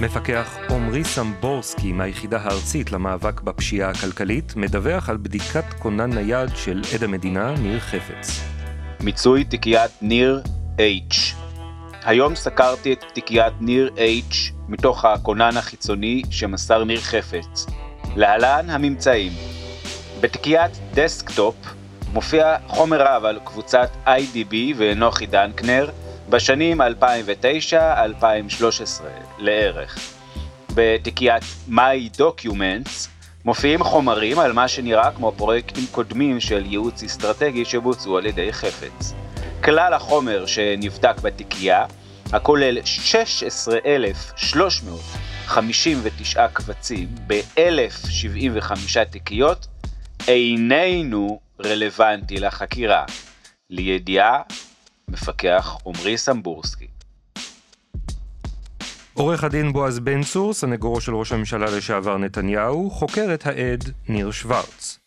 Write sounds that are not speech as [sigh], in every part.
מפקח עמרי סמבורסקי מהיחידה הארצית למאבק בפשיעה הכלכלית מדווח על בדיקת כונן נייד של עד המדינה ניר חפץ. מיצוי תיקיית ניר H. היום סקרתי את תיקיית ניר H מתוך הכונן החיצוני שמסר ניר חפץ. להלן הממצאים בתיקיית desktop מופיע חומר רב על קבוצת IDB ונוחי דנקנר בשנים 2009-2013 לערך. בתיקיית My Documents מופיעים חומרים על מה שנראה כמו פרויקטים קודמים של ייעוץ אסטרטגי שבוצעו על ידי חפץ. כלל החומר שנבדק בתיקייה, הכולל 16,359 קבצים ב-1,075 תיקיות, איננו רלוונטי לחקירה. לידיעה, מפקח עמרי סמבורסקי. עורך הדין בועז בן צור, סנגורו של ראש הממשלה לשעבר נתניהו, חוקר את העד ניר שוורץ.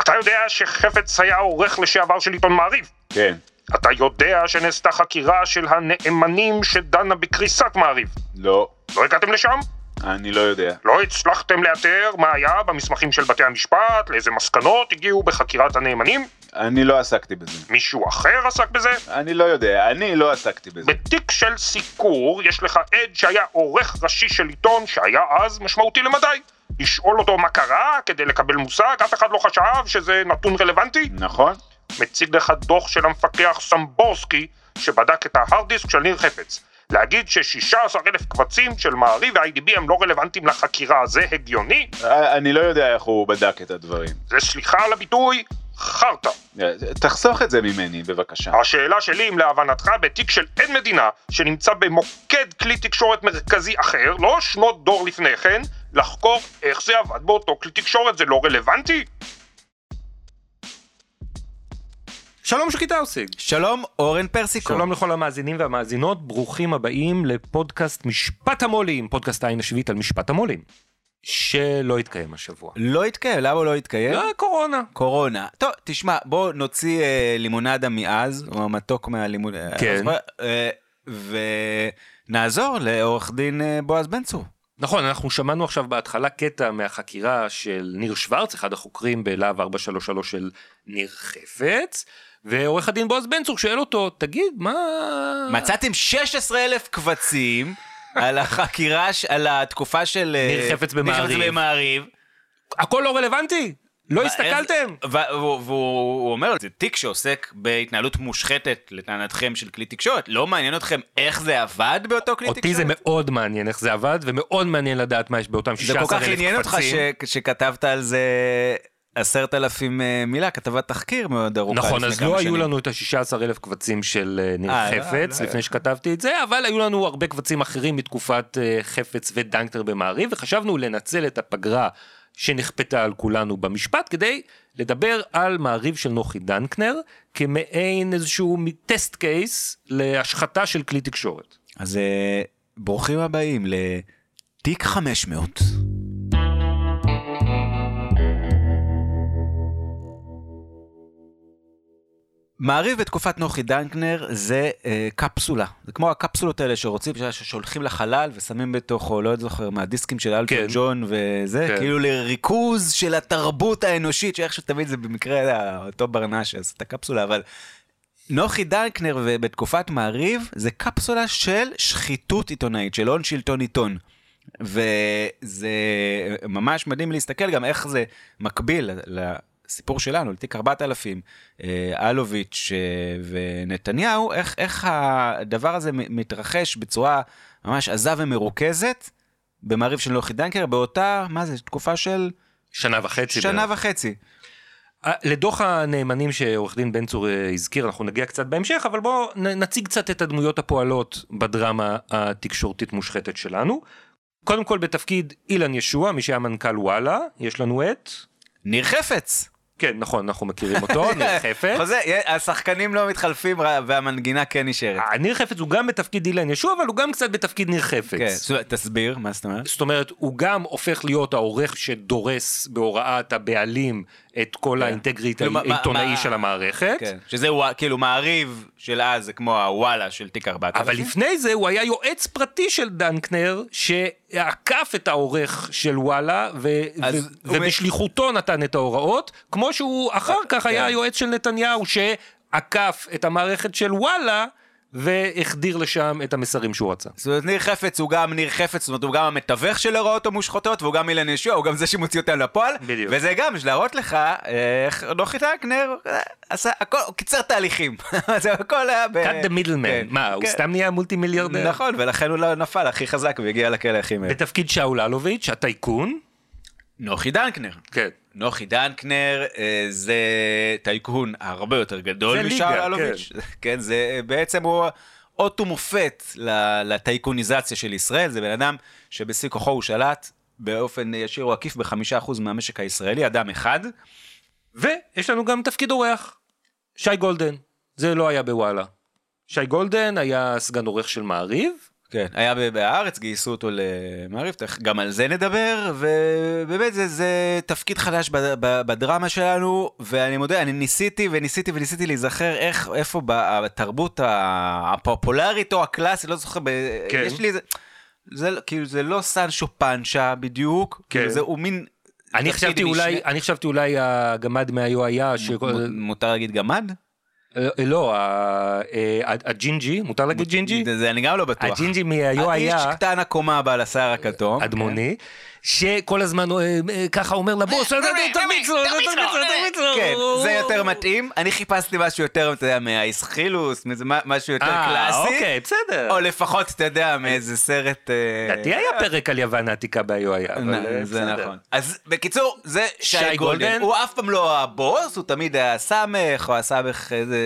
אתה יודע שחפץ היה עורך לשעבר של עיתון מעריב? כן. אתה יודע שנעשתה חקירה של הנאמנים שדנה בקריסת מעריב? לא. לא הגעתם לשם? אני לא יודע. לא הצלחתם לאתר מה היה במסמכים של בתי המשפט, לאיזה מסקנות הגיעו בחקירת הנאמנים? אני לא עסקתי בזה. מישהו אחר עסק בזה? אני לא יודע, אני לא עסקתי בזה. בתיק של סיקור יש לך עד שהיה עורך ראשי של עיתון שהיה אז משמעותי למדי. לשאול אותו מה קרה כדי לקבל מושג, אף אחד לא חשב שזה נתון רלוונטי? נכון. מציג לך דוח של המפקח סמבורסקי שבדק את ההארד דיסק של ניר חפץ. להגיד ש-16 אלף קבצים של מעריב ו-IDB הם לא רלוונטיים לחקירה, זה הגיוני? אה, אני לא יודע איך הוא בדק את הדברים. זה סליחה על הביטוי, חרטא. אה, תחסוך את זה ממני, בבקשה. השאלה שלי אם להבנתך בתיק של עד מדינה שנמצא במוקד כלי תקשורת מרכזי אחר, לא שנות דור לפני כן, לחקור איך זה עבד באותו כלי תקשורת, זה לא רלוונטי? שלום שחיטה עושים. שלום, אורן פרסיקו. שלום לכל המאזינים והמאזינות, ברוכים הבאים לפודקאסט משפט המו"לים, פודקאסט העין השביעית על משפט המו"לים. שלא התקיים השבוע. לא התקיים, למה הוא לא התקיים? לא, קורונה. קורונה. טוב, תשמע, בוא נוציא אה, לימונדה מעז, או המתוק מהלימוד... כן. אה, ונעזור לעורך דין אה, בועז בן צור. נכון, אנחנו שמענו עכשיו בהתחלה קטע מהחקירה של ניר שוורץ, אחד החוקרים בלהב 433 של ניר חפץ, ועורך הדין בועז בן צור שואל אותו, תגיד, מה... מצאתם 16 אלף קבצים על החקירה, על התקופה של... אה, ניר חפץ במעריב. הכל לא רלוונטי? לא הסתכלתם? והוא אומר, זה תיק שעוסק בהתנהלות מושחתת לטענתכם של כלי תקשורת, לא מעניין אתכם איך זה עבד באותו כלי תקשורת? אותי זה מאוד מעניין איך זה עבד, ומאוד מעניין לדעת מה יש באותם זה 16 כל אלף כך. עניין אותך שכתבת על זה עשרת אלפים אה, מילה, כתבת תחקיר מאוד ארוכה נכון, אז לא היו. לנו את ה-16 אלף קבצים של אה, ניר אה, לא, חפץ, לא לפני. שכתבתי את זה, אבל היו לנו הרבה קבצים אחרים מתקופת חפץ ודנקטר במעריב, וחשבנו לנצל את הפגרה שנכפתה על כולנו במשפט, כדי לדבר על מעריב של נוחי דנקנר, כמעין איזשהו טסט קייס להשחתה של כלי תקשורת. אז ברוכים הבאים לתיק 500. מעריב בתקופת נוחי דנקנר זה אה, קפסולה, זה כמו הקפסולות האלה שרוצים, ששולחים לחלל ושמים בתוכו, לא זוכר, מהדיסקים של אלטון כן. ג'ון וזה, כן. כאילו לריכוז של התרבות האנושית, שאיכשהו תמיד זה במקרה אותו ברנש שעשה את הקפסולה, אבל נוחי דנקנר בתקופת מעריב זה קפסולה של שחיתות עיתונאית, של הון שלטון עיתון. וזה ממש מדהים להסתכל גם איך זה מקביל לסיפור שלנו, לתיק 4000, אה, אלוביץ' אה, ונתניהו, איך, איך הדבר הזה מתרחש בצורה ממש עזה ומרוכזת במעריב של נוחי דנקנר, באותה, מה זה, תקופה של שנה וחצי. שנה בערך. וחצי. אה, לדוח הנאמנים שעורך דין בן צור הזכיר, אנחנו נגיע קצת בהמשך, אבל בואו נציג קצת את הדמויות הפועלות בדרמה התקשורתית מושחתת שלנו. קודם כל בתפקיד אילן ישוע, מי שהיה מנכ"ל וואלה, יש לנו את... ניר חפץ. כן, נכון, אנחנו מכירים אותו, [laughs] ניר חפץ. חוזה, השחקנים לא מתחלפים והמנגינה כן נשארת. אה, ניר חפץ הוא גם בתפקיד אילן ישוע, אבל הוא גם קצת בתפקיד ניר חפץ. כן, תסביר, מה זאת אומרת? זאת אומרת, הוא גם הופך להיות העורך שדורס בהוראת הבעלים את כל האינטגריטי מה- מה- העיתונאי של המערכת. כן, שזה כאילו מעריב של אז, זה כמו הוואלה של תיק 4000. אבל לפני זה הוא היה יועץ פרטי של דנקנר, שעקף את העורך של וואלה, ו- ו- ובשליחותו נתן את ההוראות, כמו שהוא אחר כך היה כן. היועץ של נתניהו, שעקף את המערכת של וואלה, והחדיר לשם את המסרים שהוא רצה. זאת אומרת, ניר חפץ הוא גם ניר חפץ, זאת אומרת, הוא גם המתווך של הוראות המושחתות, והוא גם אילן ישוע, הוא גם זה שמוציא אותם לפועל. בדיוק. וזה גם, יש להראות לך, איך נוחי טנקנר אה, עשה, הכל, הוא קיצר תהליכים. [laughs] זה הכל היה ב... cut the middleman. כן, מה, הוא כן. סתם נהיה מולטי מיליארדר? נכון, ולכן הוא לא נפל הכי חזק והגיע לכלא הכי מהר. בתפקיד שאול אלוביץ', הטייקון. נוחי דנקנר. כן. נוחי דנקנר אה, זה טייקון הרבה יותר גדול ליגה, אלוביץ'. [laughs] כן, זה בעצם הוא אות ומופת לטייקוניזציה של ישראל, זה בן אדם שבשיא כוחו הוא שלט באופן ישיר או עקיף בחמישה אחוז מהמשק הישראלי, אדם אחד. ויש לנו גם תפקיד אורח, שי גולדן, זה לא היה בוואלה. שי גולדן היה סגן עורך של מעריב, כן, היה בהארץ, גייסו אותו למעריב, גם על זה נדבר, ובאמת זה, זה תפקיד חדש בדרמה שלנו, ואני מודה, אני ניסיתי וניסיתי וניסיתי להיזכר איך, איפה בתרבות הפופולרית או הקלאסית, לא זוכר, כן. יש לי איזה, זה לא- כאילו זה לא סנצ'ו פאנצ'ה בדיוק, כן. כאילו זה הוא מין... אני חשבתי. אולי, אני חשבתי אולי הגמד מהיו היה, ש... מותר להגיד גמד? אה, לא, ה- אה, הג'ינג'י, מותר להגיד ג'ינג'י? זה, אני גם לא בטוח. הג'ינג'י האיש היה, קטן הקומה בעל השיער הכתום. אדמוני, שכל הזמן אה, אה, ככה אומר לבוס, תרביץ לו, תרביץ לו, תרביץ לו. כן, זה יותר מתאים. אני חיפשתי משהו יותר, אתה יודע, מהאיסחילוס, משהו יותר אה, קלאסי. אוקיי, בסדר. או לפחות, אתה יודע, מאיזה סרט... אה, לדעתי היה פרק על יוון העתיקה בהיו היה, אבל אה, זה. נכון. אז בקיצור, זה שי גולדן. הוא אף פעם לא הבוס, הוא תמיד היה סמך, או הסמך איזה...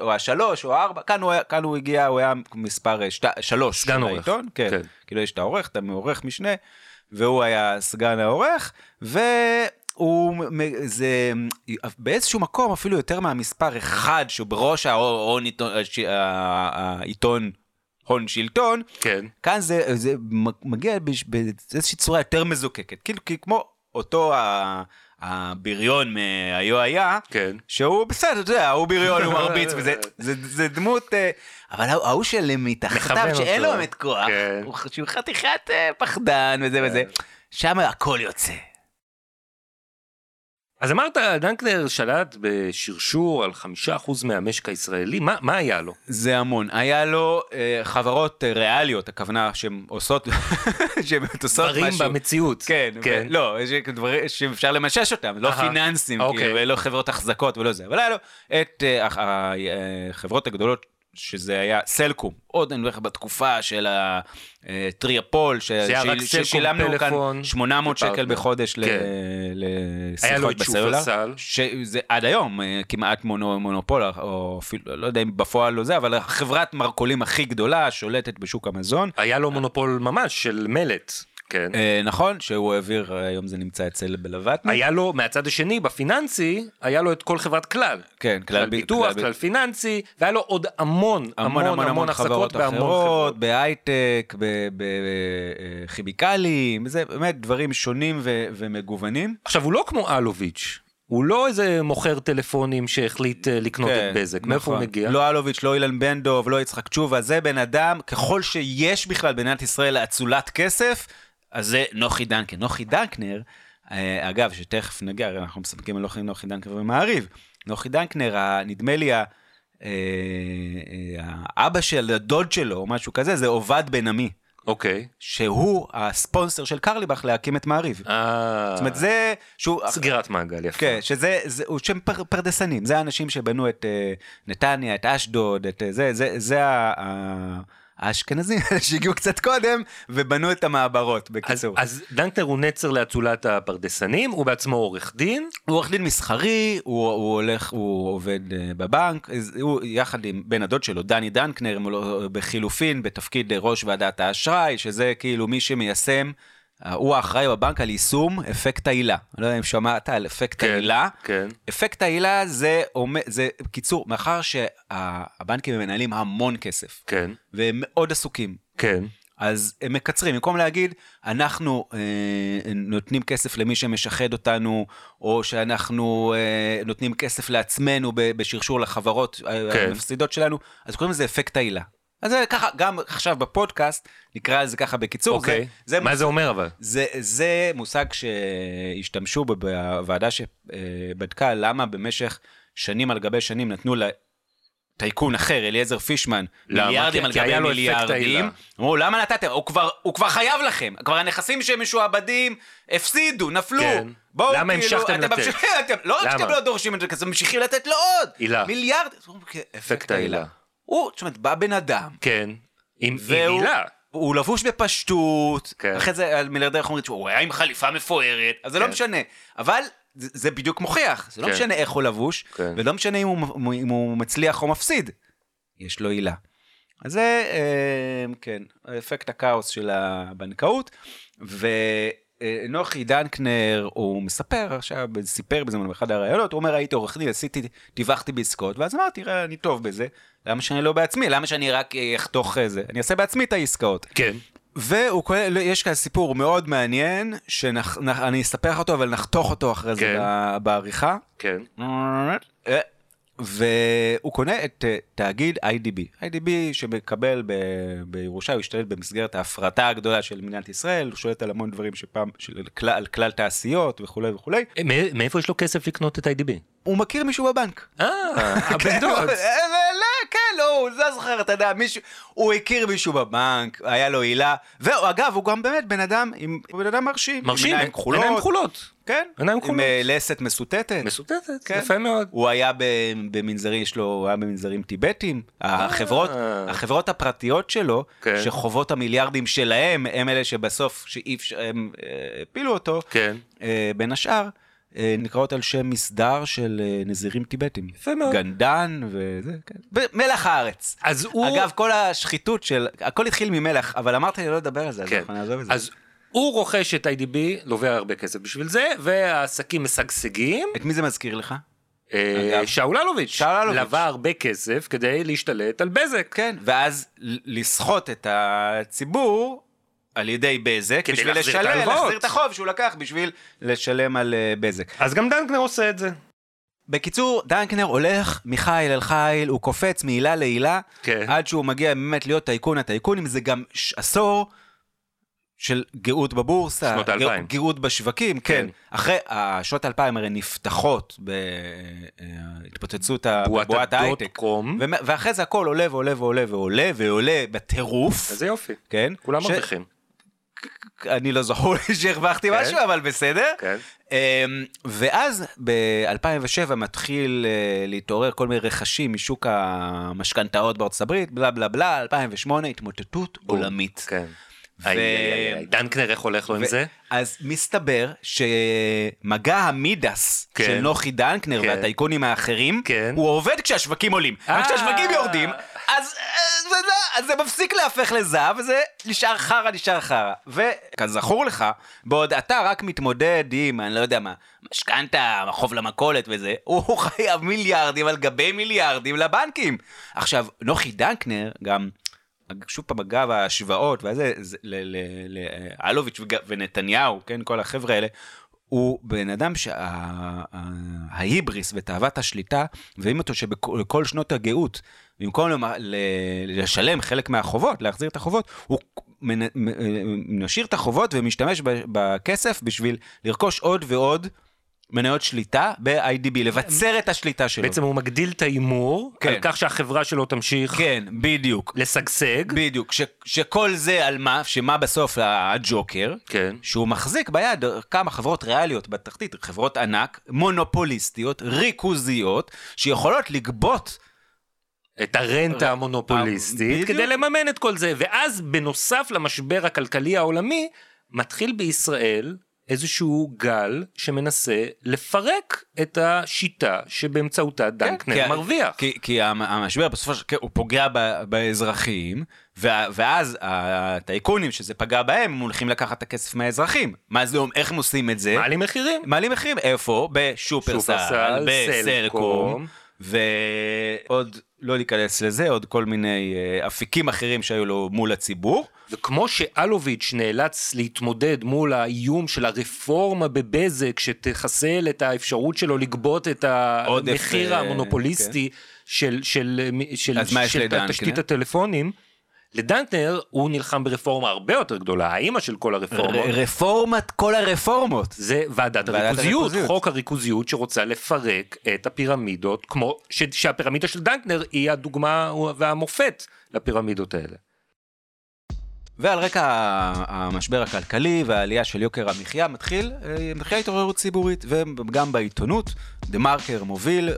או השלוש, או הארבע. כאן הוא הגיע, הוא היה מספר אה, שלוש. סגן עורך. כן. כן. כאילו יש את העורך, אתה מעורך משנה, והוא היה סגן העורך, והוא, מ- זה באיזשהו מקום אפילו יותר מהמספר אחד שהוא בראש ההון עיתון, הש- ה- העיתון הון שלטון, כן. כאן זה, זה מגיע באיזושהי צורה יותר מזוקקת, כאילו כמו אותו הבריון מהיו היה, כן. שהוא בסדר, אתה יודע, הוא בריון, הוא מרביץ, [laughs] וזה זה, זה דמות, אה, אבל ההוא- של מתחתיו, שאין לו. באמת כוח, כן. הוא חתיכת אה, פחדן וזה וזה, שם הכל יוצא. אז אמרת, דנקנר שלט בשרשור על חמישה אחוז מהמשק הישראלי, מה, מה היה לו? זה המון. היה לו אה, חברות אה, ריאליות, הכוונה שהן עושות, [laughs] שהן עושות דברים משהו. במציאות. כן, כן. ו- לא, יש דברים שאפשר למשש אותם, לא פיננסים, אוקיי. כאילו, ולא חברות החזקות ולא זה, אבל היה לו את אה, הח- ה- החברות הגדולות, שזה היה סלקום, עוד אני אומר לך בתקופה של הטריאפול, סלקום, ששילמנו כאן פלאפון 800 שקל. בחודש ל- כן. היה לו לשיחות את בסלולר. שופרסל. שזה עד היום אה, כמעט מונו, מונופול, או אפילו, לא יודע אם בפועל לא זה, אבל חברת מרכולים הכי גדולה, שולטת בשוק המזון. היה לו מונופול ממש של מלט, כן. אה, נכון, שהוא העביר, אה, היום זה נמצא אצל בלווטני. היה לו, מהצד השני, בפיננסי, היה לו את כל חברת כלל. כן, כלל ב- ביטוח, ב- כלל פיננסי, והיה לו עוד המון, המון, המון, המון החזקות בהמון חברות. בהייטק, בכימיקלים, זה באמת דברים שונים ו- ומגוונים. עכשיו, הוא לא כמו אלוביץ', הוא לא איזה מוכר טלפונים שהחליט אה, לקנות את בזק, מאיפה הוא נכון. מגיע? לא אלוביץ', לא אילן בן דב, לא יצחק תשובה, זה בן אדם, ככל שיש בכלל במדינת ישראל אצולת כסף, אז זה נוחי דנקנר. נוחי דנקנר, אה, אגב, שתכף נגיע, הרי אנחנו מספקים על נוחי, דנקנר ומעריב. נוחי דנקנר, נדמה לי, אה, אה, האבא של הדוד שלו, או משהו כזה, זה עובד בן עמי, אוקיי. שהוא הספונסר של קרליבך להקים את מעריב. אה... זאת אומרת, זה... שהוא... סגירת מעגל, יפה. כן, שזה, זה, הוא שם פר, פרדסנים, זה האנשים שבנו את uh, נתניה, את אשדוד, את uh, זה, זה, זה ה, ה, האשכנזים [laughs] שהגיעו קצת קודם ובנו את המעברות, אז, בקיצור. אז דנקנר הוא נצר לאצולת הפרדסנים, הוא בעצמו עורך דין. הוא עורך דין מסחרי, הוא, הוא הולך, הוא עובד אה, בבנק, אז הוא יחד עם בן הדוד שלו, דני דנקנר, לא- בחילופין בתפקיד ראש ועדת האשראי, שזה כאילו מי שמיישם, הוא האחראי בבנק על יישום אפקט העילה. אני לא יודע אם שמעת על אפקט כן, העילה. כן. אפקט העילה זה, זה, בקיצור, מאחר שהבנקים מנהלים המון כסף, כן, והם מאוד עסוקים, כן, אז הם מקצרים, במקום להגיד, אנחנו אה, נותנים כסף למי שמשחד אותנו, או שאנחנו אה, נותנים כסף לעצמנו בשרשור לחברות כן. כן. המפסידות שלנו, אז קוראים לזה אפקט העילה. אז זה ככה, גם עכשיו בפודקאסט, נקרא לזה ככה בקיצור. אוקיי. זה, זה מה זה אומר אבל? זה, זה מושג שהשתמשו בו בוועדה שבדקה למה במשך שנים על גבי שנים נתנו לטייקון אחר, אליעזר פישמן, למה? מיליארדים על גבי מיליארדים. אמרו, למה נתתם? הוא כבר, הוא כבר חייב לכם. כבר הנכסים שמשועבדים הפסידו, נפלו. כן. בואו, למה כאילו, המשכתם לתת? ממשיכים, אתם, לא רק? שאתם לא דורשים את זה, אתם ממשיכים לתת לו עוד. עילה. מיליארד. "כן, אפקט העילה. הוא, זאת אומרת, בא בן אדם, כן. עם והוא עילה. הוא לבוש בפשטות, כן. אחרי זה על מיליארדר איך אומרים שהוא היה עם חליפה מפוארת, אז זה לא כן. משנה. אבל זה, זה בדיוק מוכיח, זה לא כן. משנה איך הוא לבוש, כן. ולא משנה אם הוא, אם הוא מצליח או מפסיד, יש לו עילה. אז זה, אה, כן, אפקט הכאוס של הבנקאות, ונוחי דנקנר, הוא מספר עכשיו, סיפר בזמן באחד הראיונות, הוא אומר, הייתי עורך דין, עשיתי, דיווחתי בעסקאות, ואז אמרתי, ראה, אני טוב בזה, למה שאני לא בעצמי, למה שאני רק אה, אחתוך איזה, אני אעשה בעצמי את העסקאות. כן. והוא כולל, יש כאן סיפור מאוד מעניין, שאני אספר לך אותו, אבל נחתוך אותו אחרי זה כן. ב- בעריכה. כן. אה, והוא קונה את אה, תאגיד IDB. IDB שמקבל ב- בירושה, הוא השתלט במסגרת ההפרטה הגדולה של מדינת ישראל, הוא שולט על המון דברים שפעם, של כלל, על כלל תעשיות וכולי וכולי. אה, מא- מאיפה יש לו כסף לקנות את IDB? הוא מכיר מישהו בבנק. אה, הבן דוד. אה, כן, לא, הוא לא זוכר, אתה יודע, מישהו, הוא הכיר מישהו בבנק, היה לו עילה, ואגב, הוא גם באמת בן אדם, עם, בן אדם מרשים. מרשים. עם עיניים כחולות. עיניים כחולות. כן. עיניים עם כחולות. אה, לסת מסוטטת. מסוטטת, כן. יפה מאוד. הוא היה במנזרים, יש לו, הוא היה במנזרים טיבטים. החברות, החברות הפרטיות שלו, כן. שחובות המיליארדים שלהם, הם אלה שבסוף, שאי אפשר, הם אה, הפילו אותו, כן. אה, בין השאר, אה, נקראות על שם מסדר של אה, נזירים טיבטים. יפה מאוד. גנדן וזה, כן. מלח הארץ. אז הוא... אגב, כל השחיתות של, הכל התחיל ממלח, אבל אמרת לי לא לדבר על זה, אז כן. אנחנו נעזוב את זה. אז הוא רוכש את IDB, לובע הרבה כסף בשביל זה, והעסקים משגשגים. את מי זה מזכיר לך? אה, אגב. שאול אלוביץ' שאול אלוביץ'. לווה הרבה כסף כדי להשתלט על בזק. כן, ואז לסחוט את הציבור על ידי בזק, כדי בשביל לשלם. להחזיר את החוב שהוא לקח בשביל לשלם על אה, בזק. אז גם דנקנר עושה את זה. בקיצור, דנקנר הולך מחיל אל חיל, הוא קופץ מעילה לעילה, כן. עד שהוא מגיע באמת להיות טייקון הטייקונים, זה גם ש- עשור של גאות בבורסה, שנות. גא- גאות בשווקים, כן. כן. אחרי, השנות האלפיים הרי נפתחות בהתפוצצות בועת בועת הדוט ההייטק. ואחרי זה הכל עולה ועולה ועולה ועולה ועולה בטירוף, איזה יופי. כן? כולם ש- מרוויחים. אני לא זכור לי [laughs] שהרווחתי כן. משהו, אבל בסדר. כן. אמ, ואז ב-2007 מתחיל אה, להתעורר כל מיני רכשים משוק המשכנתאות בארצות הברית, בלה בלה בלה, 2008, התמוטטות עולמית. כן. ו-. דנקנר איך הולך לו עם ו- זה? אז מסתבר שמגע המידס כן. של נוחי דנקנר כן. והטייקונים האחרים, כן. הוא עובד כשהשווקים עולים. אה. אבל כשהשווקים יורדים, זה לא- זה מפסיק להפך לזהב, וזה נשאר חרא, נשאר חרא. וכזכור לך, בעוד אתה רק מתמודד עם, אני לא יודע מה, משכנתה, חוב למכולת וזה, הוא [laughs] חייב מיליארדים על גבי מיליארדים לבנקים. עכשיו, נוחי דנקנר גם... שוב פעם, אגב, ההשוואות, וזה, לאלוביץ' ונתניהו, כן, כל החבר'ה האלה, הוא בן אדם שההיבריס ותאוות השליטה, מביאים אותו שבכל שנות הגאות, במקום ל- לשלם חלק מהחובות, להחזיר את החובות, הוא מ- משאיר את החובות ומשתמש בכסף בשביל לרכוש עוד ועוד מניות שליטה ב-IDB, לבצר את השליטה שלו. בעצם הוא מגדיל את ההימור, כן. על כך שהחברה שלו תמשיך כן, בדיוק. לשגשג. בדיוק, ש, שכל זה על מה, שמה בסוף הג'וקר, כן. שהוא מחזיק ביד כמה חברות ריאליות בתחתית, חברות ענק, מונופוליסטיות, ריכוזיות, שיכולות לגבות את הרנטה המונופוליסטית בדיוק. כדי לממן את כל זה, ואז בנוסף למשבר הכלכלי העולמי, מתחיל בישראל איזשהו גל שמנסה לפרק את השיטה שבאמצעותה דנקנר כן, מרוויח. כי, כי המ- המשבר בסופו של דבר הוא פוגע ב- באזרחים, ואז הטייקונים שזה פגע בהם, הם הולכים לקחת את הכסף מהאזרחים. מה זה אומר, איך הם עושים את זה? מעלים מחירים. מעלים מחירים, איפה? בשופרסל, שופרסל, בסלקום, סלקום. ועוד, לא להיכנס לזה, עוד כל מיני אה, אפיקים אחרים שהיו לו מול הציבור. וכמו שאלוביץ' נאלץ להתמודד מול האיום של הרפורמה בבזק שתחסל את האפשרות שלו לגבות את המחיר אה, המונופוליסטי של, של, של, יש של לדנקנר? תשתית הטלפונים, לדנקנר הוא נלחם ברפורמה הרבה יותר גדולה, האימא של כל הרפורמות. ר- רפורמת כל הרפורמות. זה ועדת ועדת הריכוזיות, הריכוזיות. חוק הריכוזיות שרוצה לפרק את הפירמידות, כמו ש, שהפירמידה של דנקנר היא הדוגמה והמופת לפירמידות האלה. ועל רקע המשבר הכלכלי והעלייה של יוקר המחיה מתחיל, אה, מתחילה התעוררות ציבורית, וגם בעיתונות, דה מרקר מוביל אה,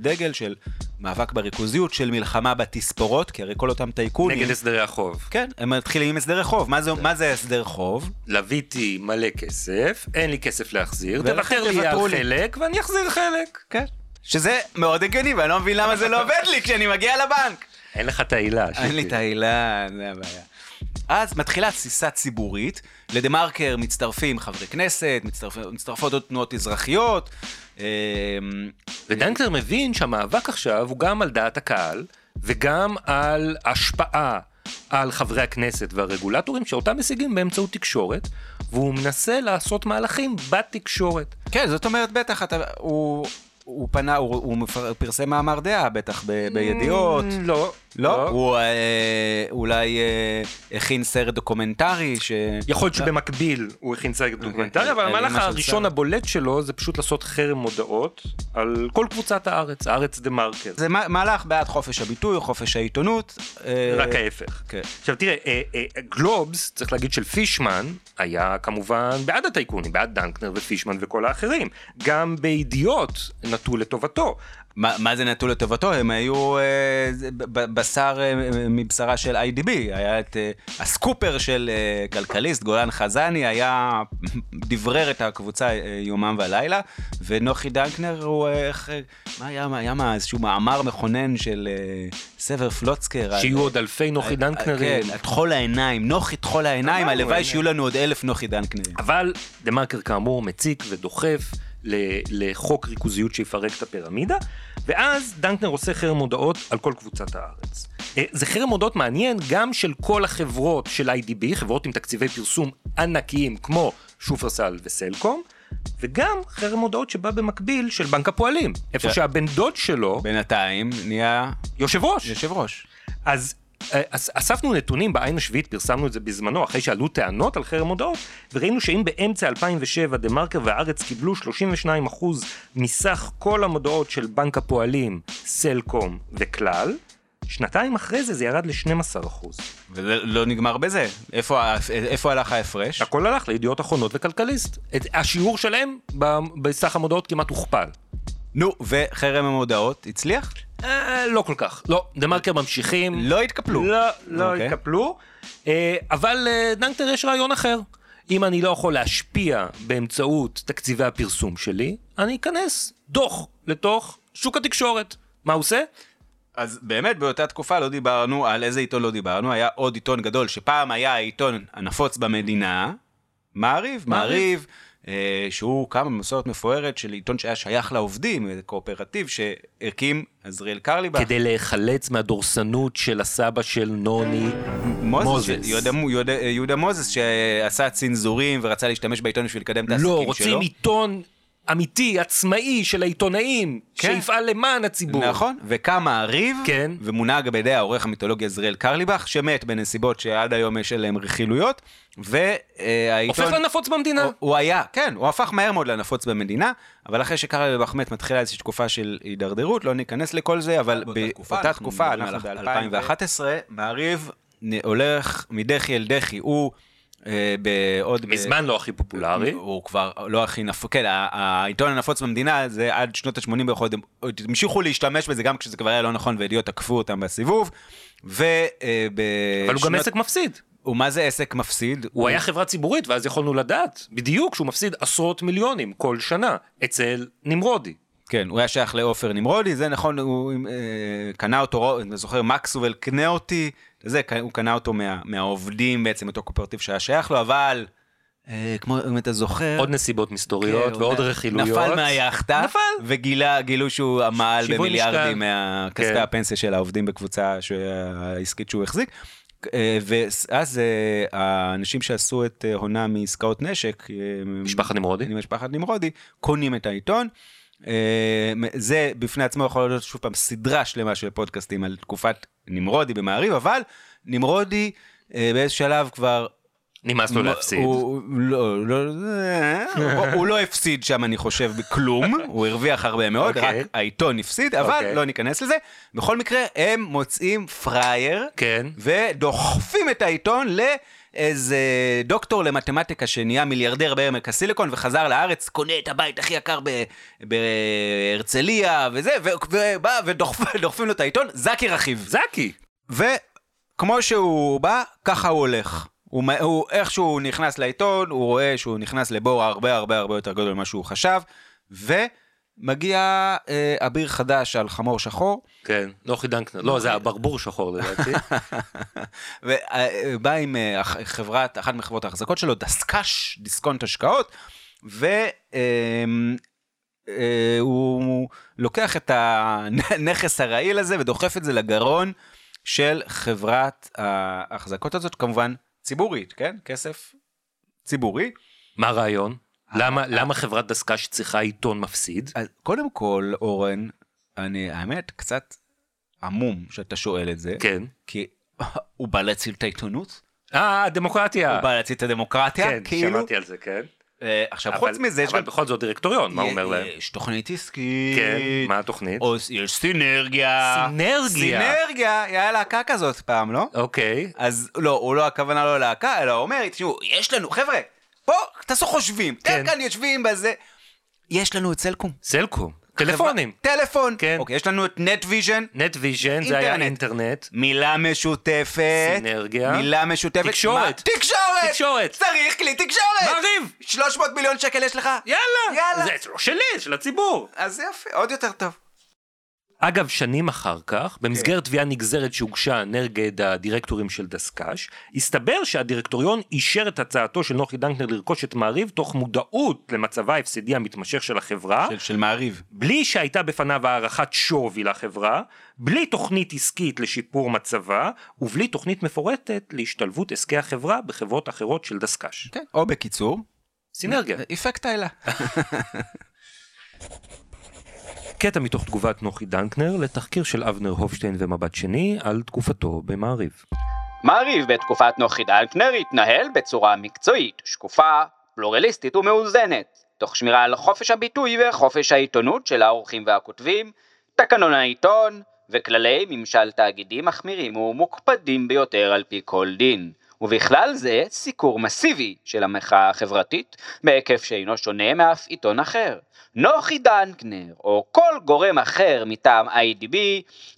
דגל של מאבק בריכוזיות, של מלחמה בתספורות, כי הרי כל אותם טייקונים, נגד הסדרי החוב. כן, הם מתחילים עם הסדרי חוב. מה זה, מה זה הסדר חוב? לוויתי מלא כסף, אין לי כסף להחזיר, תוותר לי על. חלק ואני אחזיר חלק. כן. שזה מאוד הגיוני, ואני לא מבין למה זה לא עובד לי כשאני מגיע לבנק. אין לך את העילה. אין לי את העילה, זה הבעיה. אז מתחילה תסיסה ציבורית, לדה מרקר מצטרפים חברי כנסת, מצטרפ... מצטרפות עוד תנועות אזרחיות. אה, ודנקנר מבין שהמאבק עכשיו הוא גם על דעת הקהל, וגם על השפעה על חברי הכנסת והרגולטורים שאותם משיגים באמצעות תקשורת, והוא מנסה לעשות מהלכים בתקשורת. כן, זאת אומרת, בטח, אתה, הוא, הוא פנה, הוא, הוא מפר- פרסם מאמר דעה, בטח ב, בידיעות. Mm, לא. לא? הוא אה, אולי אה, הכין סרט דוקומנטרי ש... יכול להיות שבמקביל הוא הכין סרט דוקומנטרי, אבל על המהלך הראשון. הבולט שלו זה פשוט לעשות חרם מודעות על כל קבוצת הארץ, הארץ דה מרקר. זה מה- מהלך בעד חופש הביטוי, חופש העיתונות. אה, רק ההפך. כן. עכשיו תראה, אה, אה, גלובס, צריך להגיד של פישמן, היה כמובן בעד הטייקונים, בעד דנקנר ופישמן וכל האחרים. גם בידיעות נטו לטובתו. מה, מה זה נטו לטובתו? הם היו אה, בשר אה, מבשרה של IDB, היה את אה, הסקופר של אה, כלכליסט, גולן חזני, היה דברר את הקבוצה אה, יומם ולילה, ונוחי דנקנר הוא, אה, איך, אה, מה היה, מה היה מה, איזשהו מאמר מכונן של אה, סבר פלוצקר. על- שיהיו עוד אלפי נוחי אה, דנקנרים. כן, תכול העיניים, נוחי תכול העיניים, הלוואי. שיהיו לנו עוד אלף נוחי דנקנרים. אבל דה מרקר כאמור מציק ודוחף לחוק ריכוזיות שיפרק את הפירמידה, ואז דנקנר עושה חרם מודעות על כל קבוצת הארץ. אה, זה חרם מודעות מעניין גם של כל החברות של IDB, חברות עם תקציבי פרסום ענקיים כמו שופרסל וסלקום, וגם חרם מודעות שבא במקביל של בנק הפועלים, איפה כן. שהבן דוד שלו בינתיים נהיה יושב ראש. יושב ראש. אז אספנו נתונים בעין השביעית, פרסמנו את זה בזמנו, אחרי שעלו טענות על חרם מודעות, וראינו שאם באמצע 2007 דה מרקר והארץ קיבלו 32% מסך כל המודעות של בנק הפועלים, סלקום וכלל, שנתיים אחרי זה זה ירד ל-12%. וזה לא נגמר בזה. איפה, איפה הלך ההפרש? הכל הלך לידיעות אחרונות וכלכליסט. את- השיעור שלהם בסך המודעות כמעט הוכפל. נו, וחרם המודעות הצליח? אה, לא כל כך. לא, דה מרקר ממשיכים. לא התקפלו. לא, לא אוקיי. התקפלו. אה, אבל אה, דנקנר יש רעיון אחר. אם אני לא יכול להשפיע באמצעות תקציבי הפרסום שלי, אני אכנס דוח לתוך שוק התקשורת. מה הוא עושה? אז באמת באותה תקופה לא דיברנו על איזה עיתון לא דיברנו, היה עוד עיתון גדול שפעם היה העיתון הנפוץ במדינה, מעריב, מעריב, אה, שהוא קם במסורת מפוארת של עיתון שהיה שייך לעובדים, קואופרטיב שהקים עזריאל קרליבך. כדי להיחלץ מהדורסנות של הסבא של נוני. מוזס, מוזס. יהודה, יהודה, יהודה מוזס שעשה צנזורים ורצה להשתמש בעיתון בשביל לקדם את העסקים לא, שלו. רוצים עיתון אמיתי, עצמאי, של העיתונאים, כן. שיפעל למען הציבור. נכון, וקם מעריב, כן. ומונהג בידי העורך המיתולוגי עזריאל קרליבך, שמת בנסיבות שעד היום יש עליהן רכילויות, והעיתון... הופך לנפוץ במדינה. הוא, הוא היה, כן, הוא הפך מהר מאוד לנפוץ במדינה, אבל אחרי שקרליבך מת מתחילה איזושהי תקופה של הידרדרות, לא ניכנס לכל זה, אבל באותה תקופה, אנחנו תקופה, מדברים אנחנו על ב-2011, מעריב הולך מדחי אל דחי, הוא בעוד... ב- מזמן לא הכי פופולרי. הוא כבר לא הכי נפוץ, כן, העיתון הנפוץ במדינה זה עד שנות ה-80 בכל הם המשיכו להשתמש בזה גם כשזה כבר היה לא נכון וידיעות תקפו אותם בסיבוב. וב... אבל הוא גם עסק מפסיד. ומה זה עסק מפסיד? הוא היה חברה ציבורית ואז יכולנו לדעת בדיוק שהוא מפסיד עשרות מיליונים כל שנה אצל נמרודי. כן, הוא היה שייך לעופר נמרודי, זה נכון, הוא אה, קנה אותו, אני זוכר, מקסוול קנה אותי, זה, הוא קנה אותו מה, מהעובדים בעצם, אותו קואופרטיב שהיה שייך לו, אבל אה, כמו אם אתה זוכר, עוד נסיבות מסתוריות כן, ועוד רכילויות. נפל מהיאכטה, נפל. וגילה, גילו שהוא עמל במיליארדים. מהכספי כן. הפנסיה של העובדים בקבוצה העסקית שהוא החזיק. אה, ואז אה, האנשים שעשו את הונה מעסקאות נשק, משפחת נמרודי. משפחת נמרודי, קונים את העיתון. אה, זה בפני עצמו יכול להיות שוב פעם סדרה שלמה של פודקאסטים על תקופת נמרודי במעריב, אבל נמרודי אה, באיזה שלב כבר נמאס לו להפסיד. הוא לא, לא, אה, הוא לא הפסיד שם, אני חושב, בכלום, [laughs] הוא הרוויח הרבה מאוד, אוקיי. רק העיתון הפסיד, אבל אוקיי. לא ניכנס לזה. בכל מקרה, הם מוצאים פראייר, כן. ודוחפים את העיתון לאיזה דוקטור למתמטיקה שנהיה מיליארדר בעמק הסיליקון וחזר לארץ, קונה את הבית הכי יקר בהרצליה וזה, ו- ובא ודוחפים [laughs] לו את העיתון, זקי רכיב. זקי. וכמו שהוא בא, ככה הוא הולך. הוא, הוא איכשהו נכנס לעיתון, הוא רואה שהוא נכנס לבור הרבה הרבה הרבה יותר גדול ממה שהוא חשב, ומגיע אה, אביר חדש על חמור שחור, כן. נוחי דנקנר. לא, זה הברבור שחור לדעתי. [laughs] ובא עם אה, אח- חברת, אחת מחברות ההחזקות שלו, דסק"ש, דיסקונט השקעות, והוא לוקח את הנכס הרעיל הזה ודוחף את זה לגרון של חברת ההחזקות הזאת, כמובן ציבורית, כן? כסף ציבורי. מה הרעיון? למה למה חברת דסק"ש צריכה עיתון מפסיד? אז קודם כל, אורן, אני, האמת, קצת עמום שאתה שואל את זה, כן. כי הוא בא להציל את העיתונות, אה, דמוקרטיה. הוא בא להציל את הדמוקרטיה, כן, כאילו. שמעתי על זה, כן. אה, עכשיו, אבל- חוץ מזה, יש אבל גם... בכל זאת דירקטוריון, מה הוא אומר להם? יש תוכנית עסקית. כן, מה התוכנית? או יש סינרגיה. סינרגיה. סינרגיה, היה להקה כזאת פעם, לא? אוקיי. אז לא, הוא לא, הכוונה לא להקה, אלא הוא אומר, תשמעו, יש לנו, חבר'ה, פה, תעשו חושבים, כן. כאן יושבים בזה. יש לנו את סלקום. סלקום. טלפונים. טלפון. כן. אוקיי, יש לנו את נטוויז'ן. נט ויז'ן, זה היה אינטרנט. מילה משותפת. סינרגיה. מילה משותפת. תקשורת. מה? תקשורת. תקשורת. צריך כלי תקשורת. מעריב. 300 מיליון שקל יש לך? יאללה. יאללה. זה לא שלי, של הציבור. אז יופי, עוד יותר טוב. אגב, שנים אחר כך, במסגרת תביעה נגזרת שהוגשה נגד הדירקטורים של דסק"ש, הסתבר שהדירקטוריון אישר את הצעתו של נוחי דנקנר לרכוש את מעריב תוך מודעות למצבה ההפסדי המתמשך של החברה, של, של מעריב. בלי שהייתה בפניו הערכת שווי לחברה, בלי תוכנית עסקית לשיפור מצבה, ובלי תוכנית מפורטת להשתלבות עסקי החברה בחברות אחרות של דסק"ש. כן. או בקיצור, סינרגיה. אפקט האלה. [laughs] קטע מתוך תגובת נוחי דנקנר לתחקיר של אבנר הופשטיין ומבט שני על תקופתו במעריב. מעריב בתקופת נוחי דנקנר התנהל בצורה מקצועית, שקופה, פלורליסטית ומאוזנת, תוך שמירה על חופש הביטוי וחופש העיתונות של העורכים והכותבים, תקנון העיתון וכללי ממשל תאגידי מחמירים ומוקפדים ביותר על פי כל דין. ובכלל זה סיקור מסיבי של המחאה החברתית בהיקף שאינו שונה מאף עיתון אחר. נוחי דנקנר או כל גורם אחר מטעם IDB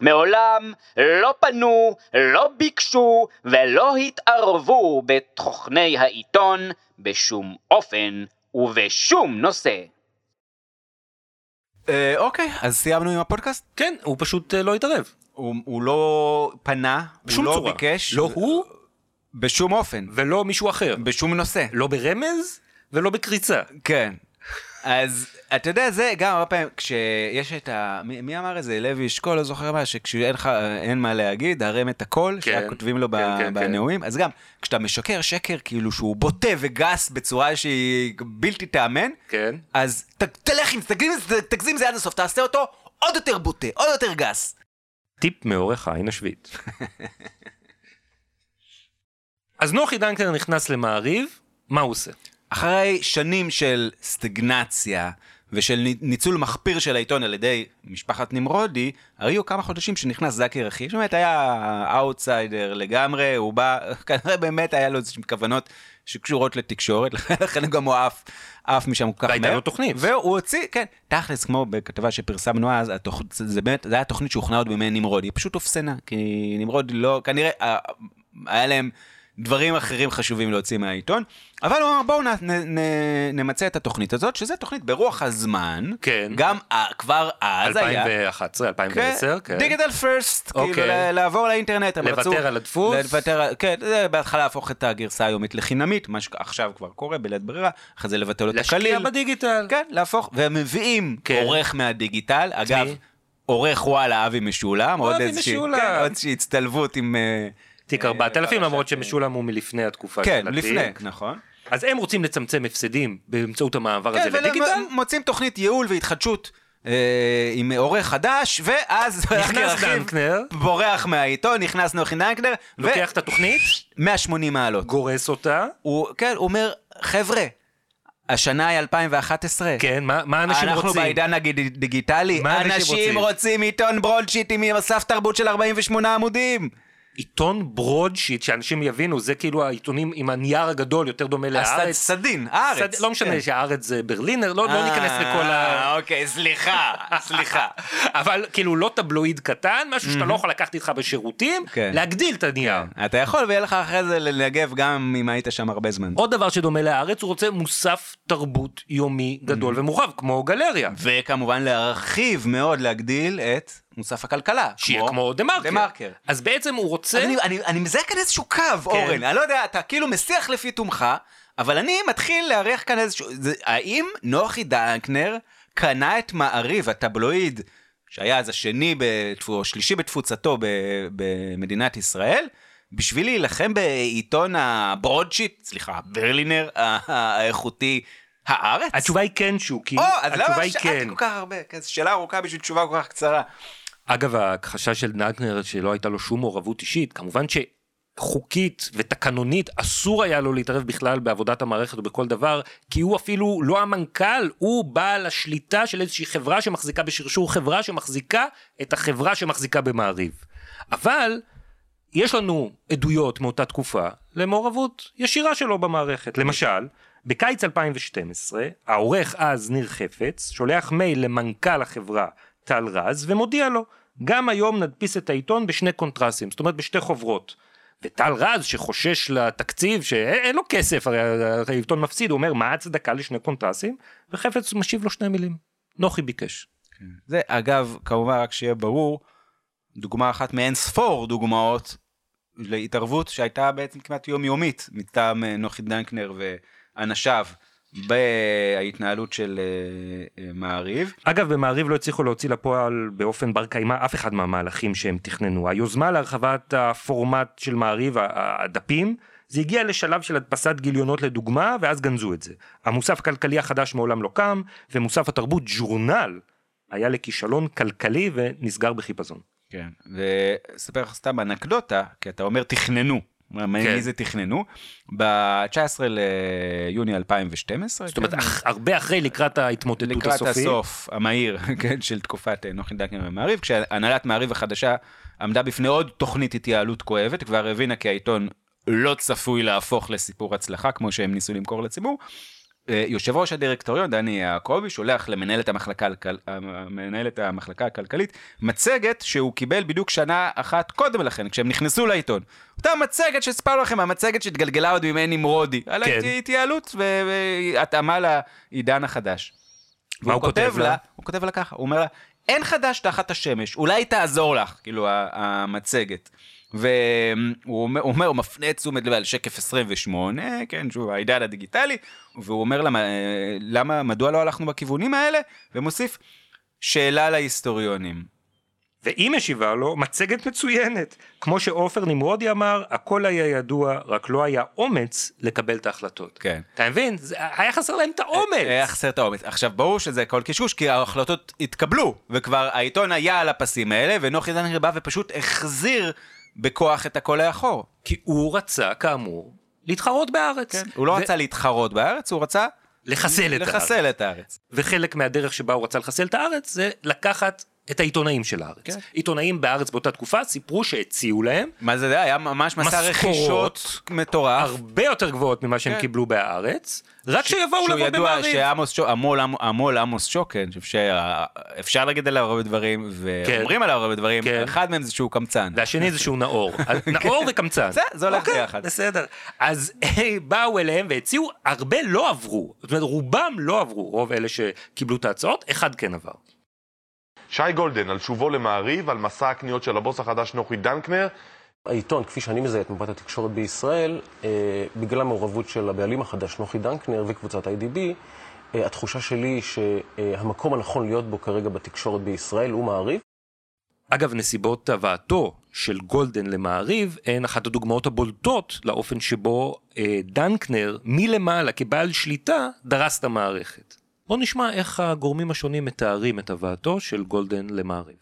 מעולם לא פנו, לא ביקשו ולא התערבו בתוכני העיתון בשום אופן ובשום נושא. אה, אוקיי, אז סיימנו עם הפודקאסט? כן, הוא פשוט אה, לא התערב. הוא, הוא לא פנה, בשום הוא לא צורה. ביקש. לא הוא בשום אופן. ולא מישהו אחר. בשום נושא. לא ברמז ולא בקריצה. כן. אז אתה יודע, זה גם הרבה פעמים, כשיש את ה... מי, מי אמר את זה? לוי אשכול, לא זוכר מה, שכשאין לך, אין מה להגיד, הרם את הקול, כן, שכותבים לו ב- כן, כן, בנאומים. אז גם, כשאתה משקר שקר כאילו שהוא בוטה וגס בצורה שהיא בלתי תיאמן, כן. אז ת, תלך עם זה, תגזים, תגזים זה עד הסוף, תעשה אותו עוד יותר בוטה, עוד יותר גס. טיפ מעורך העין השביעית. אז נוחי דנקנר נכנס למעריב, מה הוא עושה? אחרי שנים של סטגנציה ושל ני- ניצול מחפיר של העיתון על ידי משפחת נמרודי, היו כמה חודשים שנכנס זקי רכיב, שבאמת היה אאוטסיידר לגמרי, הוא בא, [laughs] כנראה באמת היה לו איזשהן כוונות שקשורות לתקשורת, [laughs] לכן גם הוא עף, עף משם כל כך והייתה מהר. לו תוכנית. והוא הוציא, כן, תכלס, כמו בכתבה שפרסמנו אז, התוכ... זה באמת, זה היה תוכנית שהוכנה עוד בימי נמרודי, היא פשוט אופסנה, כי נמרודי לא, כנראה, אה, היה להם דברים אחרים חשובים להוציא מהעיתון, אבל הוא אמר, בואו נ, נ, נ, נמצה את התוכנית הזאת, שזה תוכנית ברוח הזמן, כן. גם אה, כבר אז היה. 2011, 2010, כן. דיגיטל פרסט, כאילו אוקיי. לעבור לאינטרנט, לוותר רצו... על הדפוס? לוותר, כן, זה בהתחלה להפוך את הגרסה היומית לחינמית, מה שעכשיו כבר קורה בלית ברירה, אחרי זה לבטל אותה להשקיע כליל. בדיגיטל. כן, להפוך, והם מביאים כן. עורך מהדיגיטל, אגב? עורך וואלה אבי משולם, עוד אבי איזושהי, משולם. כן, עוד איזושהי הצטלבות עם... אה, תיק אה, 4000, למרות פרשת, שמשולם הוא מלפני התקופה כן, של התיק. לפני, נכון. אז הם רוצים לצמצם הפסדים באמצעות המעבר כן, הזה לדיגיטל. ומוצאים תוכנית ייעול והתחדשות אה, עם עורך חדש, ואז נכנס דנקנר. בורח מהעיתון, נכנס נוחי דנקנר, לוקח את התוכנית, ו-180 מעלות. גורס אותה. הוא, כן, הוא אומר, חבר'ה, השנה היא 2011. כן, מה מה אנשים אנחנו רוצים? בעידן הדיגיטלי, מה אנשים אנשים רוצים? רוצים עיתון ברודשיט עם מוסף תרבות של 48 עמודים. עיתון ברודשיט, שאנשים יבינו, זה כאילו העיתונים עם הנייר הגדול, יותר דומה לארץ. סדין, הארץ. סד- לא משנה כן. שהארץ זה ברלינר, לא לא ניכנס לכל ה... אה, אוקיי, סליחה, סליחה. [laughs] אבל כאילו לא טבלואיד קטן, משהו שאתה לא יכול לקחת איתך בשירותים, כן. להגדיל את הנייר. אתה יכול ויהיה לך אחרי זה לנגב גם אם היית שם הרבה זמן. עוד דבר שדומה לארץ, הוא רוצה מוסף תרבות יומי גדול ומורחב, כמו גלריה. וכמובן להרחיב מאוד, להגדיל את מוסף הכלכלה. שיהיה כמו דה מרקר. דה מרקר. אז בעצם הוא רוצה... אני, אני, אני מזהה כאן איזשהו קו, אורן, אני לא יודע, אתה כאילו מסיח לפי תומך, אבל אני מתחיל לארח כאן איזשהו... זה, האם נוחי דנקנר קנה את מעריב, הטבלואיד, שהיה אז השני בתפו, או שלישי בתפוצתו ב, במדינת ישראל, בשביל להילחם בעיתון הברודשיט, סליחה, ברלינר האיכותי, הארץ? התשובה היא כן, שוקי. או, אז למה שאלתי כן. כל כך הרבה? זו שאלה ארוכה בשביל תשובה כל כך קצרה. אגב, ההכחשה של דנקנר שלא הייתה לו שום מעורבות אישית, כמובן שחוקית ותקנונית אסור היה לו להתערב בכלל בעבודת המערכת או בכל דבר, כי הוא אפילו לא המנכ"ל, הוא בעל השליטה של איזושהי חברה שמחזיקה בשרשור חברה שמחזיקה את החברה שמחזיקה במעריב. אבל יש לנו עדויות מאותה תקופה למעורבות ישירה שלו במערכת. למשל, בקיץ 2012, העורך אז, ניר חפץ, שולח מייל למנכ"ל החברה טל רז ומודיע לו, גם היום נדפיס את העיתון בשני קונטרסים, זאת אומרת בשתי חוברות. וטל רז שחושש לתקציב, שאין לו כסף, הרי העיתון מפסיד, הוא אומר, מה ההצדקה לשני קונטרסים? וחפץ משיב לו שני מילים, נוחי ביקש. זה אגב, כמובן רק שיהיה ברור, דוגמה אחת מאין ספור דוגמאות להתערבות שהייתה בעצם כמעט יומיומית מטעם אה, נוחי דנקנר ואנשיו בהתנהלות של אה, אה, מעריב. אגב, במעריב לא הצליחו להוציא לפועל באופן בר קיימא אף אחד מהמהלכים שהם תכננו. היוזמה להרחבת הפורמט של מעריב, הדפים, זה הגיע לשלב של הדפסת גיליונות לדוגמה, ואז גנזו את זה. המוסף הכלכלי החדש מעולם לא קם, ומוסף התרבות ג'ורנל היה לכישלון כלכלי ונסגר בחיפזון. כן. ואספר לך סתם אנקדוטה, כי אתה אומר תכננו. מה- מי כן. מי זה תכננו? ב-19 ליוני 2012. זאת אומרת, כן, אח- הרבה אחרי לקראת ההתמוטטות לקראת הסופית. הסוף המהיר [laughs] כן, של תקופת אה, נוחי דנקנר ומעריב, כשהנהלת מעריב החדשה עמדה בפני עוד תוכנית התייעלות כואבת, כבר הבינה כי העיתון לא צפוי להפוך לסיפור הצלחה, כמו שהם ניסו למכור לציבור. אה, יושב ראש הדירקטוריון, דני יעקבי, שולח למנהלת המחלקה, הכל- מנהלת המחלקה הכלכלית מצגת שהוא קיבל בדיוק שנה אחת קודם לכן, כשהם נכנסו לעיתון. אותה מצגת שסיפרנו לכם, המצגת שהתגלגלה עוד בימי נמרודי, על כן. ההתייעלות ו- והתאמה לעידן החדש. מה הוא כותב לה? הוא כותב לה ככה, הוא אומר לה, אין חדש תחת השמש, אולי תעזור לך, כאילו המצגת. והוא אומר, הוא אומר, הוא מפנה את תשומת לב על שקף 28, כן, שוב, העידן הדיגיטלי, והוא אומר לה, "אה, למה, מדוע לא הלכנו בכיוונים האלה? ומוסיף, שאלה להיסטוריונים. והיא משיבה לו מצגת מצוינת. כמו שעופר נמרודי אמר, הכל היה ידוע, רק לא היה אומץ לקבל את ההחלטות. כן. אתה מבין? זה- היה חסר להם את האומץ. היה חסר את האומץ. עכשיו, ברור שזה הכל קשקוש, כי ההחלטות התקבלו, וכבר העיתון היה על הפסים האלה, ונוחי דנקר בא ופשוט החזיר בכוח את הכל לאחור. כי הוא רצה, כאמור, להתחרות בארץ. הוא לא ו- רצה להתחרות בארץ, הוא רצה לחסל את הארץ. לחסל את הארץ. וחלק מהדרך שבה הוא רצה לחסל את הארץ זה לקחת את העיתונאים של הארץ. כן. עיתונאים בארץ באותה תקופה סיפרו שהציעו להם מה זה היה? היה ממש מסע רכישות מטורף. הרבה יותר גבוהות ממה שהם כן. קיבלו בהארץ, רק שיבואו שהוא לעבוד ידוע במעריב. שעמוס שוק, המו"ל עמ- המו"ל עמוס שוקן, שאפשר להגיד עליו הרבה דברים, ואומרים עליו הרבה דברים, כן. אחד מהם זה שהוא קמצן. והשני זה שהוא נאור. [laughs] אז נאור וקמצן. זה- זה הולך אוקיי, ביחד. בסדר. אז [laughs] באו אליהם והציעו, הרבה לא עברו. זאת אומרת, רובם לא עברו, רוב אלה שקיבלו את ההצעות, אחד כן עבר. שי גולדן, על שובו למעריב, על מסע הקניות של הבוס החדש נוחי דנקנר, העיתון, כפי שאני מזהה את מפת התקשורת בישראל, אה, בגלל המעורבות של הבעלים החדש, נוחי דנקנר וקבוצת IDB, אה, התחושה שלי היא שהמקום הנכון להיות בו כרגע בתקשורת בישראל הוא מעריב. אגב, נסיבות הבאתו של גולדן למעריב הן אחת הדוגמאות הבולטות לאופן שבו אה, דנקנר מלמעלה כבעל שליטה דרס את המערכת. בואו נשמע איך הגורמים השונים מתארים את הבאתו של גולדן למעריב.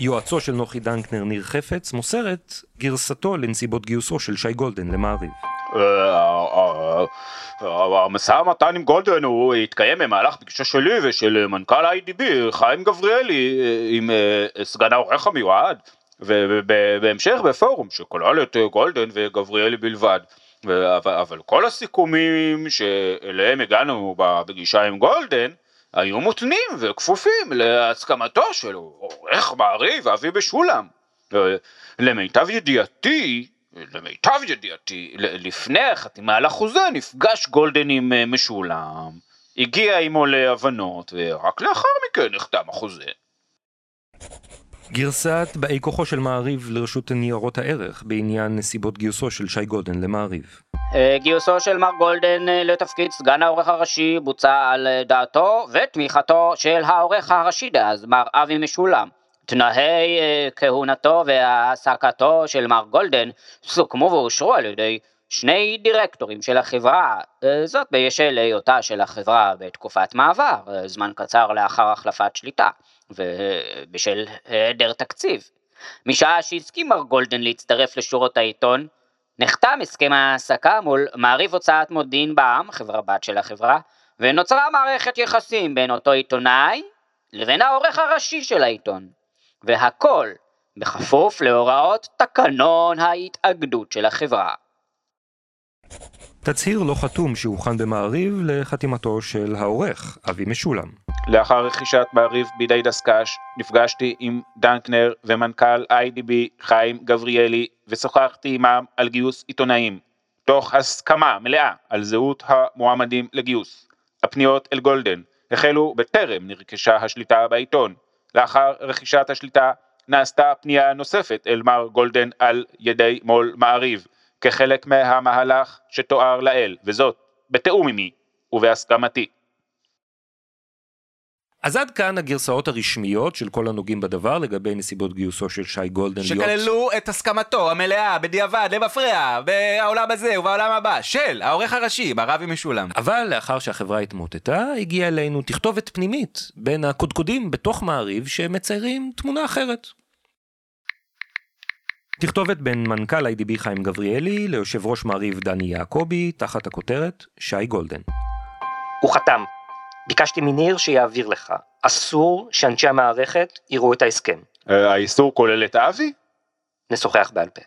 יועצו של נוחי דנקנר ניר חפץ מוסר את גרסתו לנסיבות גיוסו של שי גולדן למעריב. המשא ומתן עם גולדן הוא התקיים במהלך פגישה שלי ושל מנכ"ל IDB חיים גבריאלי אה, עם אה, סגן העורך המיועד ובהמשך בפורום שכולל את אה, גולדן וגבריאלי בלבד. אבל, אבל כל הסיכומים שאליהם הגענו בפגישה עם גולדן היו מותנים וכפופים להסכמתו של עורך מעריב אבי משולם. למיטב ידיעתי, למיטב ידיעתי, לפני החתימה על החוזה נפגש גולדן עם אה, משולם, הגיע עמו להבנות, ורק לאחר מכן נחתם החוזה. גרסת באי כוחו של מעריב לרשות ניירות הערך בעניין נסיבות גיוסו של שי גולדן למעריב. אה, גיוסו של מר גולדן אה, לתפקיד סגן העורך הראשי בוצע על אה, דעתו ותמיכתו של העורך הראשי דאז, מר אבי משולם. תנאי כהונתו והעסקתו של מר גולדן סוכמו ואושרו על ידי שני דירקטורים של החברה, זאת בשל היותה של החברה בתקופת מעבר, זמן קצר לאחר החלפת שליטה, ובשל היעדר תקציב. משעה שהסכים מר גולדן להצטרף לשורות העיתון, נחתם הסכם העסקה מול מעריב הוצאת מודיעין בע"מ, חברה בת של החברה, ונוצרה מערכת יחסים בין אותו עיתונאי לבין העורך הראשי של העיתון. והכל בכפוף להוראות תקנון ההתאגדות של החברה. תצהיר לא חתום שהוכן במעריב לחתימתו של העורך, אבי משולם. לאחר רכישת מעריב בידי דסק"ש, נפגשתי עם דנקנר ומנכ"ל IDB חיים גבריאלי ושוחחתי עמם על גיוס עיתונאים, תוך הסכמה מלאה על זהות המועמדים לגיוס. הפניות אל גולדן החלו בטרם נרכשה השליטה בעיתון. לאחר רכישת השליטה נעשתה פנייה נוספת אל מר גולדן על ידי מו"ל מעריב, כחלק מהמהלך שתואר לעיל, וזאת בתיאום עמי ובהסכמתי. אז עד כאן הגרסאות הרשמיות של כל הנוגעים בדבר לגבי נסיבות גיוסו של שי גולדן להיות... שכללו את הסכמתו המלאה, בדיעבד, למפרע, בעולם הזה ובעולם הבא, של העורך הראשי, מר אבי משולם. אבל לאחר שהחברה התמוטטה, הגיעה אלינו תכתובת פנימית בין הקודקודים בתוך מעריב שמציירים תמונה אחרת. תכתובת בין מנכ"ל IDB חיים גבריאלי ליושב ראש מעריב דני יעקבי תחת הכותרת שי גולדן. הוא חתם. ביקשתי מניר שיעביר לך. אסור שאנשי המערכת יראו את ההסכם. אה, האיסור כולל את אבי? נשוחח בעל פה.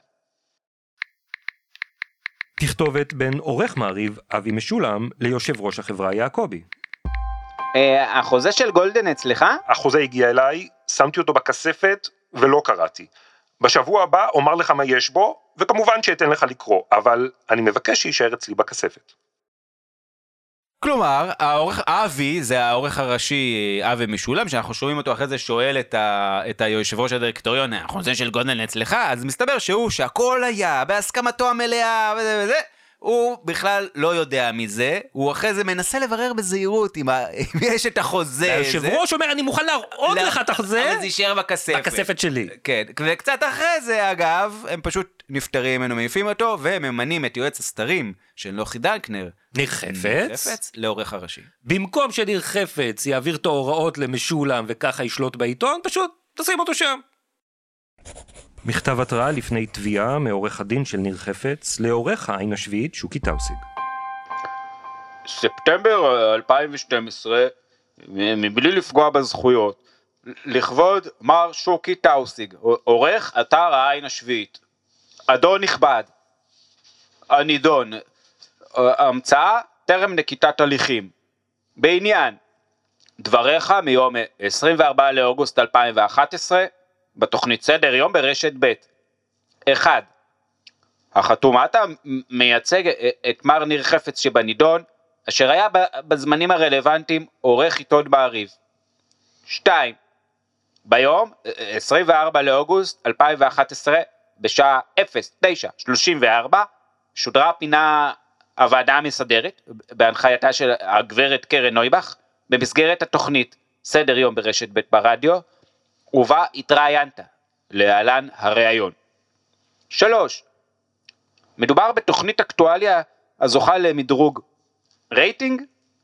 תכתובת בין עורך מעריב אבי משולם ליושב ראש החברה יעקבי. אה, החוזה של גולדן אצלך? החוזה הגיע אליי, שמתי אותו בכספת ולא קראתי. בשבוע הבא אומר לך מה יש בו, וכמובן שאתן לך לקרוא, אבל אני מבקש שיישאר אצלי בכספת. כלומר, העורך, אבי, זה העורך הראשי אבי משולם, שאנחנו שומעים אותו אחרי זה שואל את, ה, את היושב ראש הדירקטוריון, החוזה של גולדן אצלך, אז מסתבר שהוא, שהכל היה בהסכמתו המלאה וזה וזה, הוא בכלל לא יודע מזה, הוא אחרי זה מנסה לברר בזהירות אם, ה, אם יש את החוזה. היושב. ראש אומר אני מוכן להראות לך את החוזה אבל זה יישאר בכספת. בכספת שלי. כן, וקצת אחרי זה, אגב, הם פשוט נפטרים ממנו, מעיפים אותו, וממנים את יועץ הסתרים של נוחי דנקנר, ניר חפץ, חפץ, לעורך הראשי. במקום שניר חפץ יעביר את ההוראות למשולם וככה ישלוט בעיתון, פשוט תשים אותו שם. מכתב התראה לפני תביעה מעורך הדין של ניר חפץ לעורך העין השביעית שוקי טאוסיג. בספטמבר 2012, מבלי לפגוע בזכויות, לכבוד מר שוקי טאוסיג, עורך אתר העין השביעית. אדון נכבד, הנידון, המצאה טרם נקיטת הליכים. בעניין, דבריך מיום 24 לאוגוסט 2011 בתוכנית סדר יום ברשת ב' 1. החתום, אתה מייצג את מר ניר חפץ שבנידון, אשר היה בזמנים הרלוונטיים עורך עיתון מעריב. 2. ביום 24 לאוגוסט 2011 בשעה 09:34 שודרה פינה הוועדה המסדרת בהנחייתה של הגברת קרן נויבך במסגרת התוכנית סדר יום ברשת ב' ברדיו ובה התראיינת להלן הראיון. 3. מדובר בתוכנית אקטואליה הזוכה למדרוג רייטינג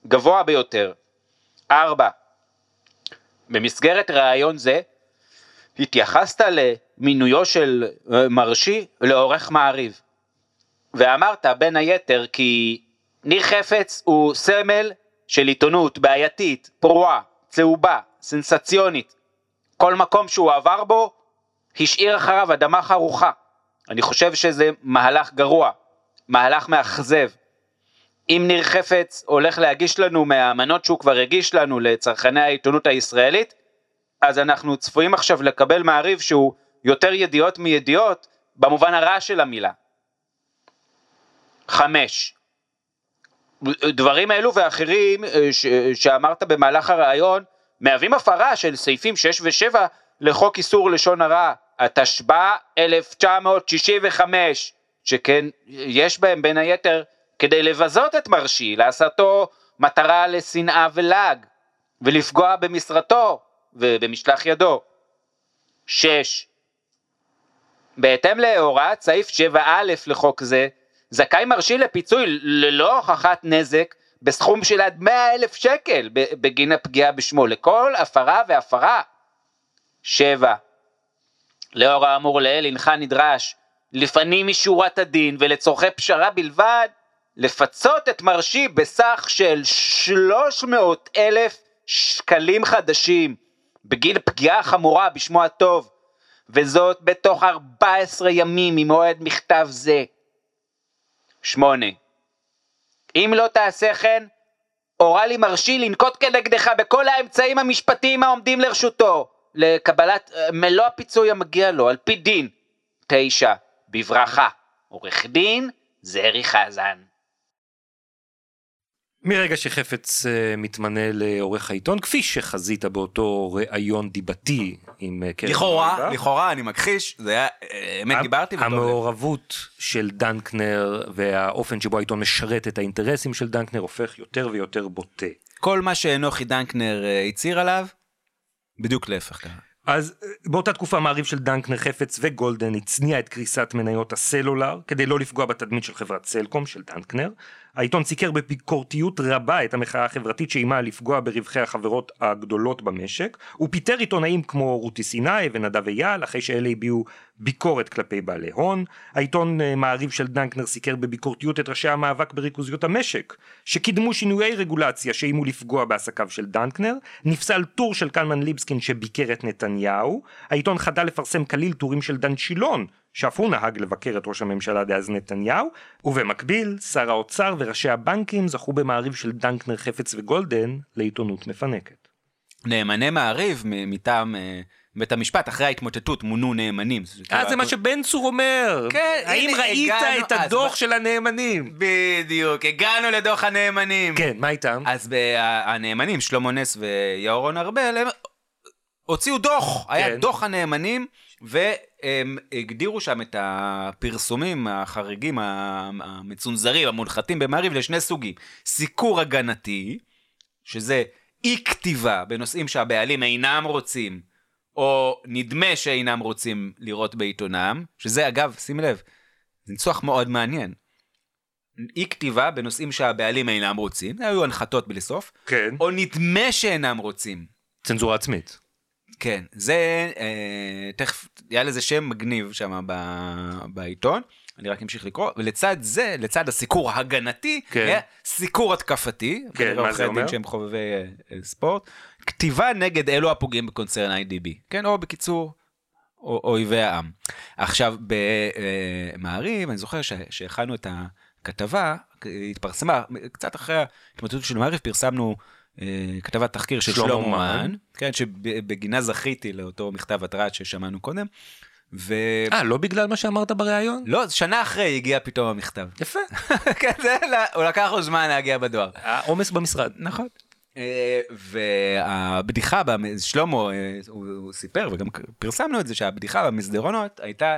גבוה ביותר. 4. במסגרת ראיון זה התייחסת למינויו של אה, מרשי לעורך מעריב ואמרת בין היתר כי ניר חפץ הוא סמל של עיתונות בעייתית, פרועה, צהובה, סנסציונית. כל מקום שהוא עבר בו השאיר אחריו אדמה חרוכה. אני חושב שזה מהלך גרוע, מהלך מאכזב. אם ניר חפץ הולך להגיש לנו מהאמנות שהוא כבר הגיש לנו לצרכני העיתונות הישראלית, אז אנחנו צפויים עכשיו לקבל מעריב שהוא יותר ידיעות מידיעות במובן הרע של המילה. חמש, דברים אלו ואחרים אה, ש- שאמרת במהלך הראיון מהווים הפרה של סעיפים 6 ו-7 לחוק איסור לשון הרע, התשב"א 1965, שכן יש בהם בין היתר כדי לבזות את מרשי, לעשותו מטרה לשנאה ולעג, ולפגוע במשרתו ובמשלח ידו. 6. בהתאם להוראת סעיף 7א לחוק זה, זכאי מרשי לפיצוי ללא הוכחת נזק בסכום של עד 100 אלף שקל בגין הפגיעה בשמו לכל הפרה והפרה. 7. לאור האמור לעיל הנך נדרש לפנים משורת הדין ולצורכי פשרה בלבד לפצות את מרשי בסך של 300 אלף שקלים חדשים בגין פגיעה חמורה בשמו הטוב וזאת בתוך 14 ימים ממועד מכתב זה. 8. אם לא תעשה כן, הורה לי מרשי לנקוט כנגדך בכל האמצעים המשפטיים העומדים לרשותו לקבלת אה, מלוא הפיצוי המגיע לו על פי דין. 9. בברכה, עורך דין זרי חזן. מרגע שחפץ אה, מתמנה לעורך העיתון, כפי שחזית באותו ראיון דיבתי עם אה, קרן לכאורה, לכאורה, אני מכחיש, זה היה, אה, אמת דיברתי. המעורבות של דנקנר והאופן שבו העיתון משרת את האינטרסים של דנקנר הופך יותר ויותר בוטה. כל מה שנוחי דנקנר הצהיר עליו, בדיוק להפך קרה. אז באותה תקופה מעריב של דנקנר חפץ וגולדן הצניע את קריסת מניות הסלולר כדי לא לפגוע בתדמית של חברת סלקום של דנקנר. העיתון סיקר בביקורתיות רבה את המחאה החברתית שאיימה לפגוע ברווחי החברות הגדולות במשק. הוא פיטר עיתונאים כמו רותי סיני ונדב אייל אחרי שאלה הביעו ביקורת כלפי בעלי הון. העיתון אה, מעריב של דנקנר סיקר בביקורתיות את ראשי המאבק בריכוזיות המשק שקידמו שינויי רגולציה שאיימו לפגוע בעסקיו של דנקנר. נפסל טור של קלמן ליבסקין שביקר את נתניהו. העיתון חדל לפרסם כליל טורים של דן שילון שאף הוא נהג לבקר את ראש הממשלה דאז נתניהו, ובמקביל, שר האוצר וראשי הבנקים זכו במעריב של דנקנר חפץ וגולדן לעיתונות מפנקת. נאמני מעריב מטעם אה, בית המשפט, אחרי ההתמוטטות מונו נאמנים. אה, זה מה שבן צור אומר. כן, האם ראית את הדוח של הנאמנים? בדיוק, הגענו לדוח הנאמנים. כן, מה איתם? אז הנאמנים, שלמה נס ויהורון ארבל, הם הוציאו דוח, היה כן. דוח הנאמנים, והם הגדירו שם את הפרסומים החריגים, המצונזרים, המונחתים במעריב לשני סוגים. סיקור הגנתי, שזה אי כתיבה בנושאים שהבעלים אינם רוצים, או נדמה שאינם רוצים לראות בעיתונם, שזה אגב, שים לב, זה ניסוח מאוד מעניין. אי כתיבה בנושאים שהבעלים אינם רוצים, היו הנחתות בלי סוף, כן. או נדמה שאינם רוצים. צנזורה עצמית. כן, זה, אה, תכף, היה לזה שם מגניב שם ב- בעיתון, אני רק אמשיך לקרוא, ולצד זה, לצד הסיקור ההגנתי, כן. היה סיקור התקפתי, כן, מה זה אומר? שהם חובבי אה, אה, ספורט, כתיבה נגד אלו הפוגעים בקונצרן IDB, כן, או בקיצור, או- אויבי העם. עכשיו, במעריב, אני זוכר שהכנו את הכתבה, התפרסמה, קצת אחרי ההתמודדות של מעריב, פרסמנו אה, כתבת תחקיר של שלמה. מן, כן, שבגינה זכיתי לאותו מכתב התרעת ששמענו קודם, ו... אה, לא בגלל מה שאמרת בריאיון? לא, שנה אחרי הגיע פתאום המכתב. יפה. [laughs] כן, זה, הוא לקח לו זמן להגיע בדואר. העומס במשרד. נכון. והבדיחה, שלמה, אה, הוא סיפר, וגם פרסמנו את זה, שהבדיחה במסדרונות הייתה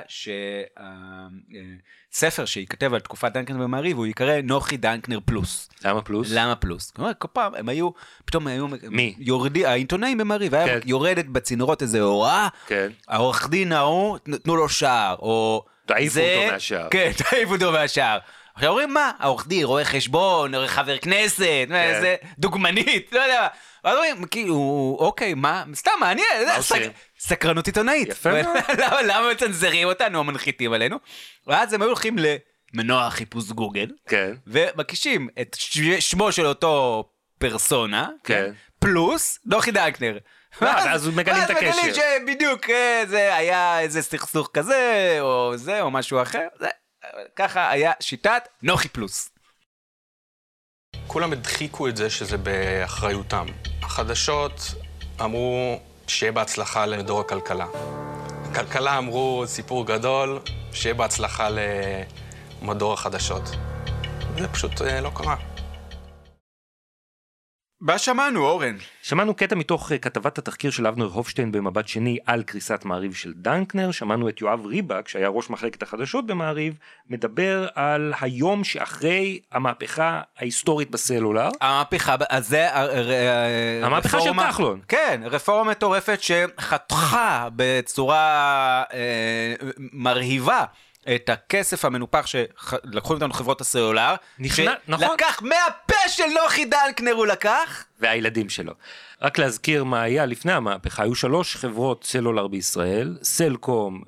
שהספר שייכתב על תקופת דנקנר במעריב, הוא ייקרא נוחי דנקנר פלוס. למה פלוס? למה פלוס? כלומר, כל פעם הם היו, פתאום היו... מי? יורדי, העיתונאים במעריב, היה כן. יורדת בצינורות איזה הוראה, כן. העורך דין ההוא, תנו לו שער, או... תעיפו אותו מהשער. כן, [laughs] תעיפו אותו מהשער. עכשיו אומרים מה, העורך דין, רואה חשבון, רואה חבר כנסת, כן. זה דוגמנית, לא יודע. ואז אומרים, כאילו, אוקיי, מה, סתם מעניין? סק- סקרנות עיתונאית. יפה מאוד. [laughs] למה- למה מצנזרים אותנו או מנחיתים עלינו? ואז הם היו הולכים למנוע חיפוש גוגל, כן. ומקישים את ש- שמו של אותו פרסונה, כן. פלוס נוחי דנקנר. ואז מגלים את ואז מגלים הקשר. שבדיוק אה, זה היה איזה סכסוך כזה, או זה, או משהו אחר. זה, ככה היה שיטת נוחי פלוס. כולם הדחיקו את זה שזה באחריותם. החדשות אמרו שיהיה בהצלחה לדור הכלכלה. הכלכלה אמרו סיפור גדול, שיהיה בהצלחה למדור החדשות. זה פשוט אה, לא קרה. מה שמענו, אורן? שמענו קטע מתוך אה, כתבת התחקיר של אבנר הופשטיין במבט שני על קריסת מעריב של דנקנר, שמענו את יואב ריבק שהיה ראש מחלקת החדשות במעריב, מדבר על היום שאחרי המהפכה ההיסטורית בסלולר. המהפכה, אז זה... אה, אה, המהפכה של רפורמה- כחלון. כן, רפורמה מטורפת שחתכה בצורה אה, מרהיבה. את הכסף המנופח שלקחו מאיתנו חברות הסלולר, נכנע- נכון. לקח מהפה של נוחי דנקנר הוא לקח, והילדים שלו. רק להזכיר מה היה לפני המהפכה, היו שלוש חברות סלולר בישראל, סלקום,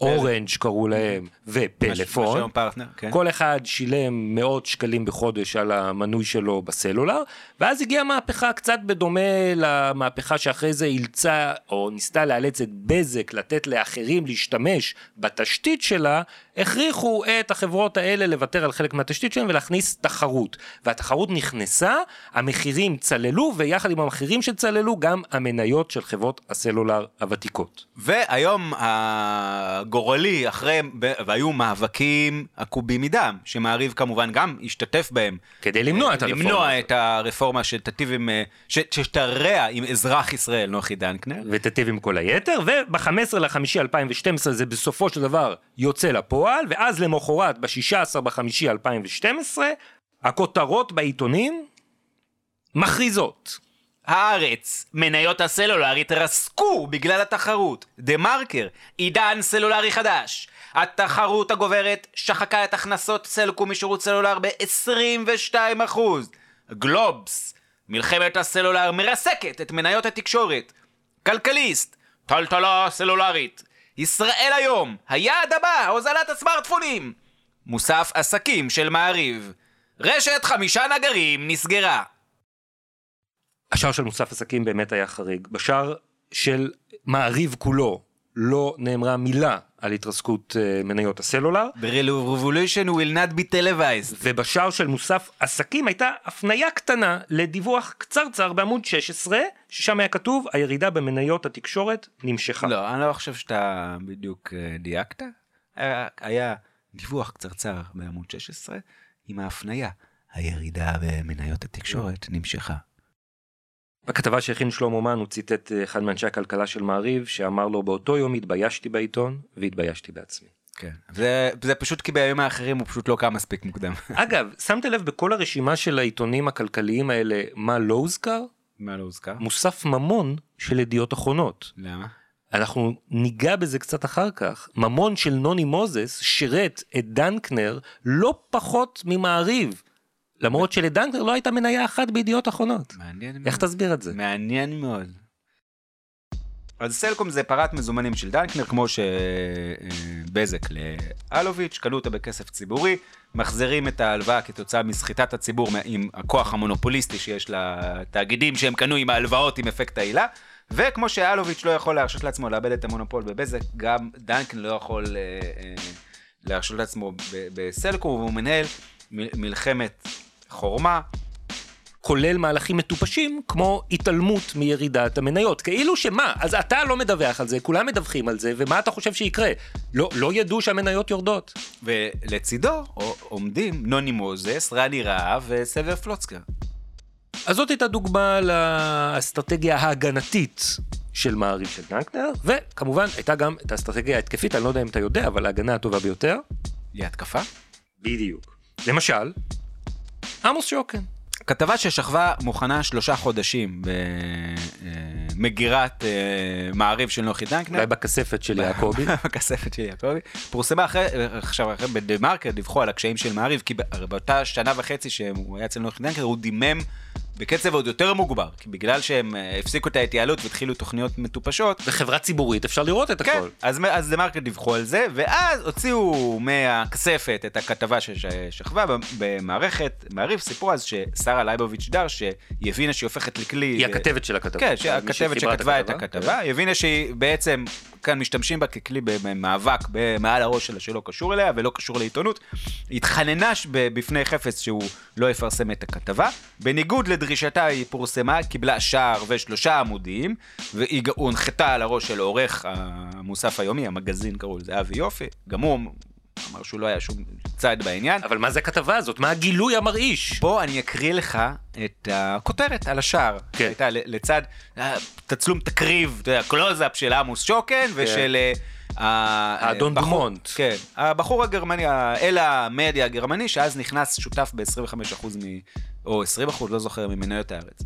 אורנג' קראו להם, ופלאפון. כן. כל אחד שילם מאות שקלים בחודש על המנוי שלו בסלולר, ואז הגיעה מהפכה קצת בדומה למהפכה שאחרי זה אילצה או ניסתה לאלץ את בזק לתת לאחרים להשתמש בתשתית שלה, הכריחו את החברות האלה לוותר על חלק מהתשתית שלהם ולהכניס תחרות. והתחרות נכנסה, המחירים צללו, ויחד עם המחירים שצללו גם המניות של חברות הסלולר הוותיקות. והיום הגורלי, אחרי, והיו מאבקים עקובים מדם, שמעריב כמובן גם השתתף בהם. כדי למנוע את הרפורמה. למנוע את הרפורמה שתטיב עם, שתרע עם אזרח ישראל, נוחי דנקנר. ותיטיב עם כל היתר, וב-15 לחמישי 2012 זה בסופו של דבר יוצא לפועל, ואז למחרת, ב-16 בחמישי 2012, הכותרות בעיתונים מכריזות. הארץ, מניות הסלולר התרסקו בגלל התחרות. דה מרקר, עידן סלולרי חדש. התחרות הגוברת שחקה את הכנסות סלקום משירות סלולר ב-22%. גלובס, מלחמת הסלולר מרסקת את מניות התקשורת. כלכליסט, טלטלה סלולרית. ישראל היום, היעד הבא, הוזלת הסמארטפונים. מוסף עסקים של מעריב. רשת חמישה נגרים נסגרה. השער של מוסף עסקים באמת היה חריג. בשער של מעריב כולו לא נאמרה מילה על התרסקות אה, מניות הסלולר, The revolution will not be televised. ובשער של מוסף עסקים הייתה הפניה קטנה לדיווח קצרצר בעמוד 16, ששם היה כתוב הירידה במניות התקשורת נמשכה. לא, אני לא חושב שאתה בדיוק אה, דייקת. היה, היה דיווח קצרצר בעמוד 16 עם ההפניה. הירידה במניות התקשורת נמשכה. בכתבה שהכין שלמה מן הוא ציטט אה, אחד מאנשי הכלכלה של מעריב שאמר לו באותו יום התביישתי בעיתון והתביישתי בעצמי. כן. זה, זה פשוט כי בימים האחרים הוא פשוט לא קם מספיק מוקדם. [laughs] אגב, שמת לב בכל הרשימה של העיתונים הכלכליים האלה מה לא הוזכר? מה לא הוזכר? מוסף ממון של ידיעות אחרונות. למה? אנחנו ניגע בזה קצת אחר כך. ממון של נוני מוזס שירת את דנקנר לא פחות ממעריב. למרות שלדנקנר לא הייתה מניה אחת בידיעות אחרונות. מעניין מאוד. איך תסביר את זה? מעניין מאוד. אז סלקום זה פרת מזומנים של דנקנר, כמו שבזק לאלוביץ', קנו אותה בכסף ציבורי, מחזירים את ההלוואה כתוצאה מסחיטת הציבור עם הכוח המונופוליסטי שיש לתאגידים שהם קנו עם ההלוואות עם אפקט העילה, וכמו שאלוביץ' לא יכול להרשות לעצמו לאבד את המונופול בבזק, גם דנקנר לא יכול אה, אה, להרשות לעצמו בסלקום, והוא מנהל מלחמת חורמה. כולל מהלכים מטופשים כמו התעלמות מירידת המניות. כאילו שמה, אז אתה לא מדווח על זה, כולם מדווחים על זה, ומה אתה חושב שיקרה? לא, לא ידעו שהמניות יורדות. ולצידו עומדים נוני מוזס, רני רהב וסבר פלוצקר. אז זאת הייתה דוגמה לאסטרטגיה ההגנתית של מעריב של דנקנר, וכמובן הייתה גם את האסטרטגיה ההתקפית, אני לא יודע אם אתה יודע, אבל ההגנה הטובה ביותר. היא התקפה? בדיוק. למשל, עמוס שוקן. כתבה ששכבה מוכנה שלושה חודשים במגירת אה, מעריב של נוחי דנקנר. אולי בכספת של יעקבי. [laughs] בכספת של יעקבי. פורסמה אחרי, עכשיו אחרי בדה מרקר דיווחו על הקשיים של מעריב, כי באותה שנה וחצי שהוא היה אצל נוחי דנקנר, הוא דימם בקצב עוד יותר מוגבר, כי בגלל שהם אה, הפסיקו את ההתייעלות והתחילו תוכניות מטופשות. וחברה ציבורית, אפשר לראות את כן, הכל. אז, אז דה מרקר דיווחו על זה, ואז הוציאו מהכספת את הכתבה ששכבה במערכת, מעריב, סיפרו אז ששרה לייבוביץ' דר, שהיא הבינה שהיא הופכת לכלי... היא הכתבת של הכתבה. כן, הכתבת שכתבה את הכתבה, היא הבינה שהיא בעצם, כאן משתמשים בה ככלי במאבק מעל הראש שלה שלא קשור אליה ולא קשור לעיתונות. התחננה בפני חפץ שהוא לא יפרסם את הכתבה. בניגוד לדרישתה היא פורסמה, קיבלה שער ושלושה עמודים, והיא הונחתה על הראש של עורך המוסף היומי, המגזין קראו לזה אבי יופי, גם הוא אמר שהוא לא היה שום צד בעניין. אבל מה זה הכתבה הזאת? מה הגילוי המרעיש? פה אני אקריא לך את הכותרת על השער. כן. הייתה לצד תצלום תקריב, אתה יודע, קלוזאפ של עמוס שוקן כן. האדון דומונט. כן, הבחור הגרמני, איל המדיה הגרמני, שאז נכנס שותף ב-25% מ... או 20%, לא זוכר, ממניות הארץ.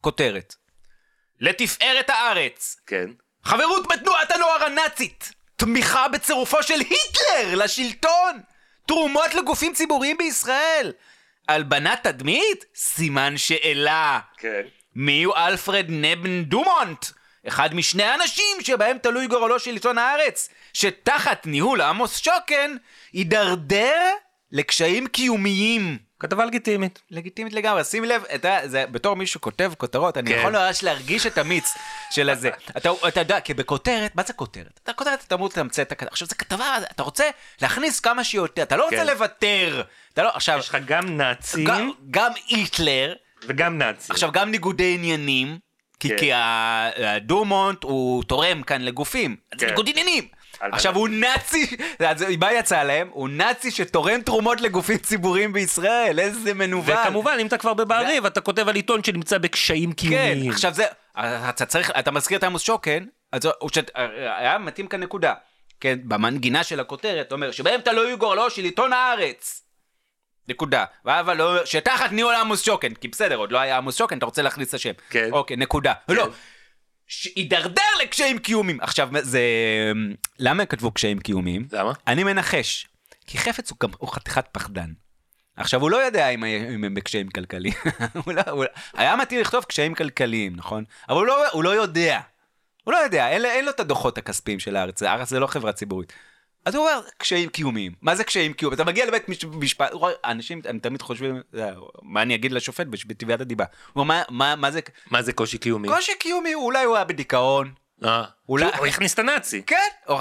כותרת. לתפארת הארץ. כן. חברות בתנועת הנוער הנאצית. תמיכה בצירופו של היטלר לשלטון. תרומות לגופים ציבוריים בישראל. הלבנת תדמית? סימן שאלה. כן. מי הוא אלפרד נבן דומונט? אחד משני האנשים שבהם תלוי גורלו של עיתון הארץ, שתחת ניהול עמוס שוקן, הידרדר לקשיים קיומיים. כתבה לגיטימית. לגיטימית לגמרי, שים לב, אתה, זה, בתור מישהו כותב כותרות, אני כן. יכול ממש להרגיש את המיץ של הזה. [laughs] אתה, אתה יודע, כי בכותרת, מה זה כותרת? אתה כותרת, אתה אמור לתמצת את הכתבה. עכשיו, זו כתבה, אתה רוצה להכניס כמה שיותר, אתה לא רוצה כן. לוותר. אתה לא, עכשיו... יש לך גם נאצים. גם, גם היטלר. וגם נאצים. עכשיו, גם ניגודי עניינים. כי, כן. כי הדומונט הוא תורם כאן לגופים, כן. ניגוד עניינים. עכשיו הוא נאצי, מה יצא להם? הוא נאצי שתורם תרומות לגופים ציבוריים בישראל, איזה מנוול. וכמובן, אם אתה כבר בבעריב, אתה כותב על עיתון שנמצא בקשיים כן, קיומיים. עכשיו זה, אתה צריך, אתה מזכיר את עמוס שוקן, אז הוא שת- היה מתאים כאן נקודה. כן, במנגינה של הכותרת, אומר, שבהם תלוי גורלו של עיתון הארץ. נקודה. אבל לא, שתחת ניהול עמוס שוקן, כי בסדר, עוד לא היה עמוס שוקן, אתה רוצה להכניס את השם. כן. אוקיי, נקודה. לא. הידרדר לקשיים קיומיים. עכשיו, זה... למה הם כתבו קשיים קיומיים? למה? אני מנחש. כי חפץ הוא, גם, הוא חתיכת פחדן. עכשיו, הוא לא יודע אם, אם הם בקשיים כלכליים. [laughs] הוא לא, הוא, היה מתאים לכתוב קשיים כלכליים, נכון? אבל הוא לא, הוא לא יודע. הוא לא יודע, אין, אין לו את הדוחות הכספיים של הארץ, הארץ זה לא חברה ציבורית. אז הוא אומר, קשיים קיומיים. מה זה קשיים קיומיים? אתה מגיע לבית מש- משפט, אנשים, הם תמיד חושבים, "אה, מה אני אגיד לשופט בתביעת הדיבה? הוא אומר, מה, מה, מה זה, מה זה קושי קיומי? קושי קיומי, אולי הוא היה בדיכאון. אה. אולי- הוא הכניס את הנאצי. כן,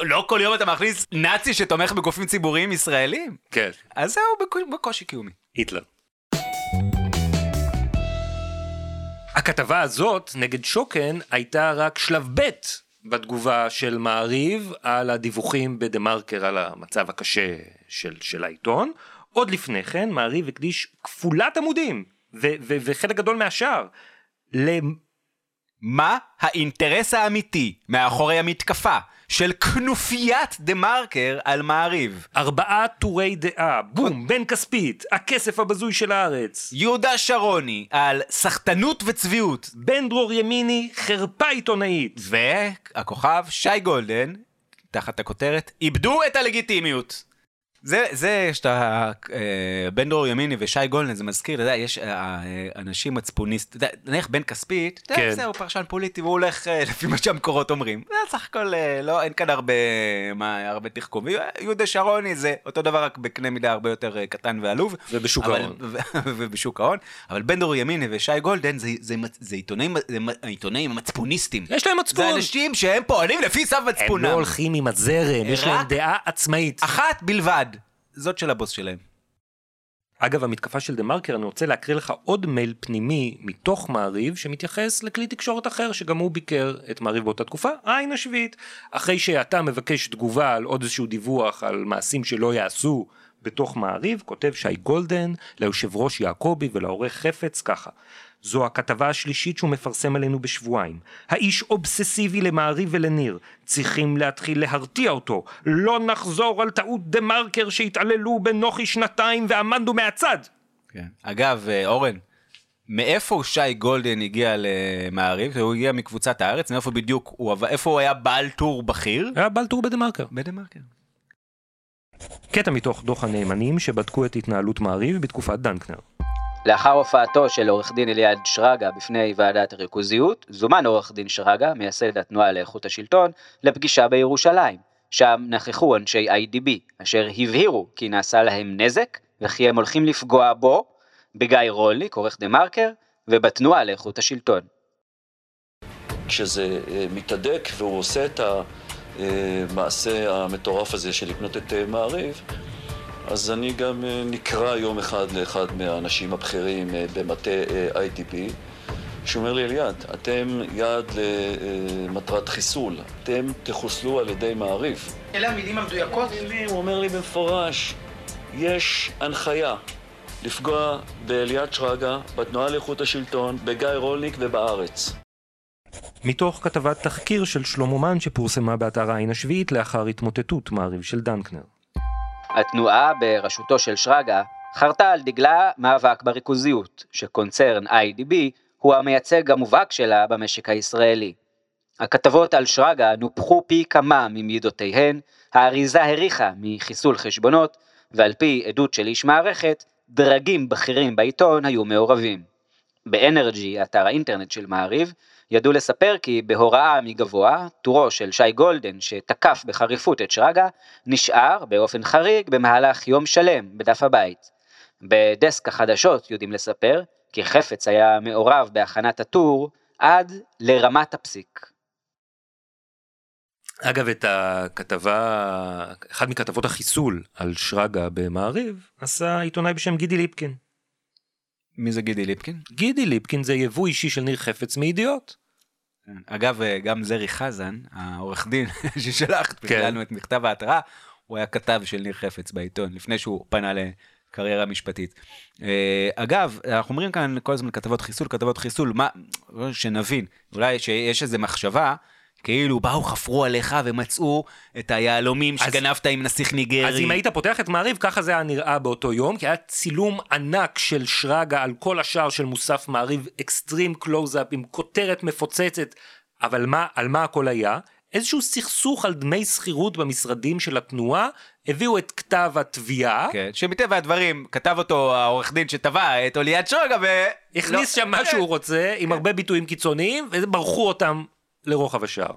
לא כל יום אתה מכניס נאצי שתומך בגופים ציבוריים ישראלים. כן. אז זהו, בקו- בקושי קיומי. היטלר. הכתבה הזאת נגד שוקן הייתה רק שלב ב' בתגובה של מעריב על הדיווחים בדה מרקר על המצב הקשה של, של העיתון. עוד לפני כן מעריב הקדיש כפולת עמודים ו- ו- וחלק גדול מהשאר מה האינטרס האמיתי מאחורי המתקפה של כנופיית דה מרקר על מעריב? ארבעה טורי דעה, בום, בן כספית, הכסף הבזוי של הארץ. יהודה שרוני על סחטנות וצביעות. בן דרור ימיני, חרפה עיתונאית. והכוכב שי גולדן, תחת הכותרת, איבדו את הלגיטימיות. זה, זה שאתה, אה, בן דרור ימיני ושי גולדן, זה מזכיר, אתה יודע, יש אה, אה, אנשים מצפוניסט, אתה יודע, נניח בן כספית, אתה יודע, כן. הוא פרשן פוליטי והוא הולך לפי מה שהמקורות אומרים. זה סך הכל, לא, אין כאן הרבה, מה, הרבה תחכום. יהודה שרוני זה אותו דבר, רק בקנה מידה הרבה יותר קטן ועלוב. ובשוק אבל- ההון. [laughs] ובשוק ההון. אבל בן דרור ימיני ושי גולדן זה, זה, זה עיתונאים, זה מ- העיתונאים המצפוניסטים. יש להם מצפון. זה אנשים שהם פועלים לפי צו מצפונם. לא הולכים עם הזרם, יש להם דעה עצמאית. אחת בלבד. זאת של הבוס שלהם. אגב, המתקפה של דה מרקר, אני רוצה להקריא לך עוד מייל פנימי מתוך מעריב, שמתייחס לכלי תקשורת אחר, שגם הוא ביקר את מעריב באותה תקופה, העין השביעית. אחרי שאתה מבקש תגובה על עוד איזשהו דיווח על מעשים שלא יעשו בתוך מעריב, כותב שי גולדן ליושב ראש יעקבי ולעורך חפץ ככה. זו הכתבה השלישית שהוא מפרסם עלינו בשבועיים. האיש אובססיבי למעריב ולניר. צריכים להתחיל להרתיע אותו. לא נחזור על טעות דה מרקר שהתעללו בנוחי שנתיים ועמדנו מהצד. כן. אגב, אה, אורן, מאיפה שי גולדן הגיע למעריב? הוא הגיע מקבוצת הארץ, מאיפה בדיוק הוא איפה הוא היה בעל טור בכיר? היה בעל טור בדה מרקר. בדה מרקר. קטע מתוך דוח הנאמנים שבדקו את התנהלות מעריב בתקופת דנקנר. לאחר הופעתו של עורך דין אליעד שרגא בפני ועדת הריכוזיות, זומן עורך דין שרגא, מייסד התנועה לאיכות השלטון, לפגישה בירושלים. שם נכחו אנשי IDB, אשר הבהירו כי נעשה להם נזק, וכי הם הולכים לפגוע בו, בגיא רולניק, עורך דה מרקר, ובתנועה לאיכות השלטון. כשזה אה, מתהדק והוא עושה את המעשה המטורף הזה של לקנות את אה, מעריב, אז אני גם אה, נקרא יום אחד לאחד מהאנשים הבכירים אה, במטה אה, IDP, שאומר לי, אליעד, אתם יעד למטרת חיסול, אתם תחוסלו על ידי מעריב. אלה המילים המדויקות? הוא אומר לי במפורש, יש הנחיה לפגוע באליעד שרגא, בתנועה לאיכות השלטון, בגיא רולניק ובארץ. מתוך כתבת תחקיר של שלמה מן שפורסמה באתר העין השביעית לאחר התמוטטות מעריב של דנקנר. התנועה בראשותו של שרגא חרתה על דגלה מאבק בריכוזיות, שקונצרן IDB הוא המייצג המובהק שלה במשק הישראלי. הכתבות על שרגא נופחו פי כמה ממידותיהן, האריזה הריחה מחיסול חשבונות, ועל פי עדות של איש מערכת, דרגים בכירים בעיתון היו מעורבים. באנרג'י, אתר האינטרנט של מעריב, ידעו לספר כי בהוראה מגבוה, טורו של שי גולדן שתקף בחריפות את שרגא, נשאר באופן חריג במהלך יום שלם בדף הבית. בדסק החדשות יודעים לספר כי חפץ היה מעורב בהכנת הטור עד לרמת הפסיק. אגב, את הכתבה, אחד מכתבות החיסול על שרגא במעריב, עשה עיתונאי בשם גידי ליפקין. מי זה גידי ליפקין? גידי ליפקין זה יבוא אישי של ניר חפץ מידיעות. אגב, אה, גם זרי חזן, העורך דין [laughs] ששלח כן. לנו את מכתב ההתראה, הוא היה כתב של ניר חפץ בעיתון, לפני שהוא פנה לקריירה משפטית. אה, אגב, אנחנו אומרים כאן כל הזמן כתבות חיסול, כתבות חיסול, מה, שנבין, אולי שיש איזו מחשבה, כאילו באו, חפרו עליך ומצאו את היהלומים שגנבת עם נסיך ניגרי. אז אם היית פותח את מעריב, ככה זה היה נראה באותו יום, כי היה צילום ענק של שרגא על כל השער של מוסף מעריב, extreme close-up עם כותרת מפוצצת, אבל מה, על מה הכל היה? איזשהו סכסוך על דמי שכירות במשרדים של התנועה, הביאו את כתב התביעה, כן, שמטבע הדברים כתב אותו העורך דין שטבע את אוליעד שרגא ו... הכניס לא- שם מה שהוא רוצה, עם הרבה ביטויים קיצוניים, ומרחו אותם לרוחב השער.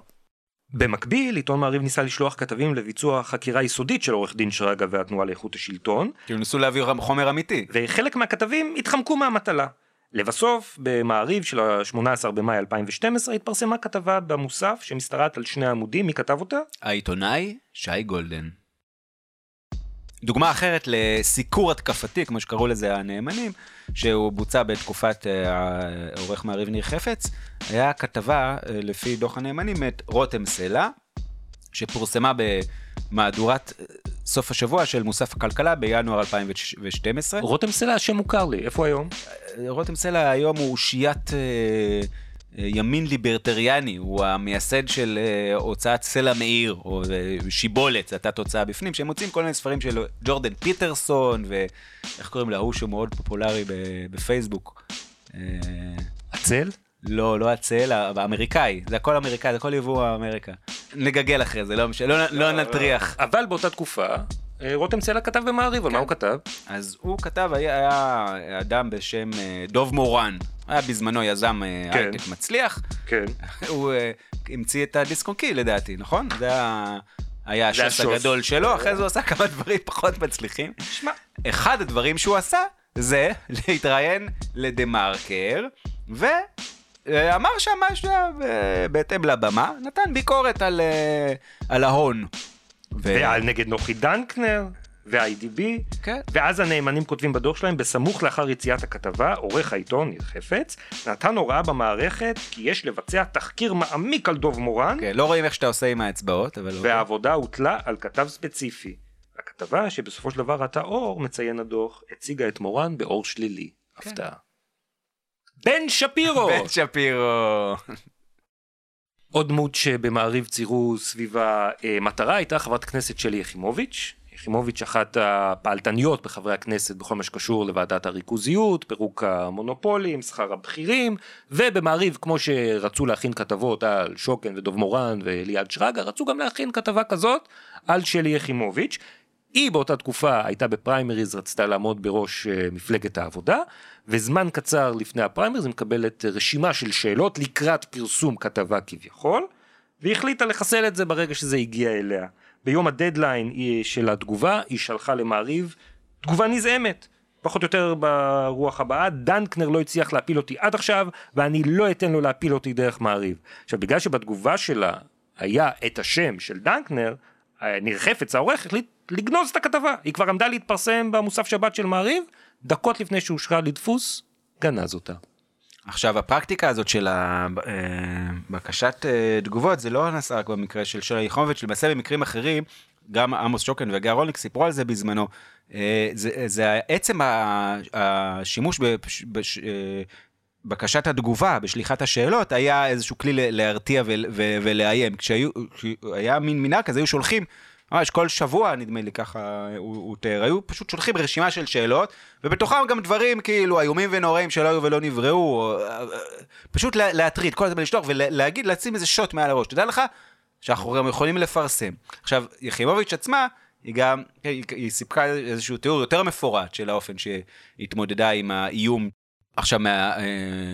במקביל, עיתון מעריב ניסה לשלוח כתבים לביצוע חקירה יסודית של עורך דין שרגא והתנועה לאיכות השלטון, כאילו ניסו להביא חומר אמיתי. וחלק מהכתבים התחמקו מהמטלה. לבסוף, במעריב של ה-18 במאי 2012 התפרסמה כתבה במוסף שמשתרעת על שני עמודים, מי כתב אותה? העיתונאי שי גולדן. דוגמה אחרת לסיקור התקפתי, כמו שקראו לזה הנאמנים, שהוא בוצע בתקופת אה, העורך מעריב ניר חפץ, היה כתבה, אה, לפי דוח הנאמנים, את רותם סלע, שפורסמה במהדורת אה, סוף השבוע של מוסף הכלכלה בינואר 2012. רותם סלע, השם מוכר לי, איפה היום? רותם סלע היום הוא אושיית ימין ליברטריאני, הוא המייסד של אה, הוצאת סלע מאיר, או אה, שיבולת, זו הייתה תוצאה בפנים, שהם מוצאים כל מיני ספרים של ג'ורדן פיטרסון, ואיך קוראים להוא שהוא מאוד פופולרי בפייסבוק. אה, הצל? לא, לא הצל, האמריקאי, זה הכל אמריקאי, זה הכל יבוא אמריקה. נגגל אחרי זה, לא משנה, לא, לא נטריח. אבל באותה תקופה, אה, רותם סלע כתב במעריב, על מה הוא כתב? אז הוא כתב, היה, היה אדם בשם אה, דוב מורן, היה בזמנו יזם אה, כן. הייטק מצליח, כן. הוא אה, המציא את הדיסק און קי לדעתי, נכון? זה היה... היה השס. הגדול שלו, אחרי זה הוא עשה כמה דברים פחות מצליחים. אחד הדברים שהוא עשה זה להתראיין לדה מרקר, ואמר שם משהו אה, בהתאם לבמה, נתן ביקורת על, אה, על ההון. ו- ועל נגד נוחי דנקנר, ו-IDB, כן. ואז הנאמנים כותבים בדוח שלהם, בסמוך לאחר יציאת הכתבה, עורך העיתון, ניר חפץ, נתן הוראה במערכת כי יש לבצע תחקיר מעמיק על דוב מורן, כן, לא רואים איך שאתה עושה עם האצבעות, אבל... אוקיי. והעבודה הוטלה על כתב ספציפי. הכתבה שבסופו של דבר ראתה אור, מציין הדוח, הציגה את מורן באור שלילי. הפתעה. בן שפירו! [laughs] בן שפירו. עוד דמות שבמעריב ציירו סביבה אה, מטרה הייתה חברת הכנסת שלי יחימוביץ'. יחימוביץ' אחת הפעלתניות בחברי הכנסת בכל מה שקשור לוועדת הריכוזיות, פירוק המונופולים, שכר הבכירים, ובמעריב כמו שרצו להכין כתבות על שוקן ודוב מורן וליעד שרגא, רצו גם להכין כתבה כזאת על שלי יחימוביץ'. היא באותה תקופה הייתה בפריימריז, רצתה לעמוד בראש אה, מפלגת העבודה, וזמן קצר לפני הפריימריז היא מקבלת רשימה של שאלות לקראת פרסום כתבה כביכול, והיא החליטה לחסל את זה ברגע שזה הגיע אליה. ביום הדדליין של התגובה, היא שלחה למעריב תגובה נזעמת. פחות או יותר ברוח הבאה, דנקנר לא הצליח להפיל אותי עד עכשיו, ואני לא אתן לו להפיל אותי דרך מעריב. עכשיו, בגלל שבתגובה שלה היה את השם של דנקנר, אה, ניר חפץ העורך החליט לגנוז את הכתבה. היא כבר עמדה להתפרסם במוסף שבת של מעריב, דקות לפני שאושרה לדפוס, גנז אותה. עכשיו, הפרקטיקה הזאת של ה- אה, אה, תגובות, זה לא נעשה רק במקרה של שלי יחימוביץ', למעשה במקרים אחרים, גם עמוס שוקן וגיא רולניק סיפרו על זה בזמנו. אה, זה, זה עצם השימוש בש- בש- אה, בקשת התגובה, בשליחת השאלות, היה איזשהו כלי להרתיע ולאיים. כשהיה מין מנהג כזה, היו שולחים, ממש כל שבוע, נדמה לי ככה, הוא, הוא תיאר, היו פשוט שולחים רשימה של שאלות, ובתוכם גם דברים כאילו איומים ונוראים שלא היו ולא נבראו, או, אה, אה, פשוט לה- להטריד, כל הזמן לשלוח ולהגיד, לשים איזה שוט מעל הראש. תדע לך שאנחנו גם יכולים לפרסם. עכשיו, יחימוביץ' עצמה, היא גם, היא, היא סיפקה איזשהו תיאור יותר מפורט של האופן שהיא התמודדה עם האיום. עכשיו, מה, אה,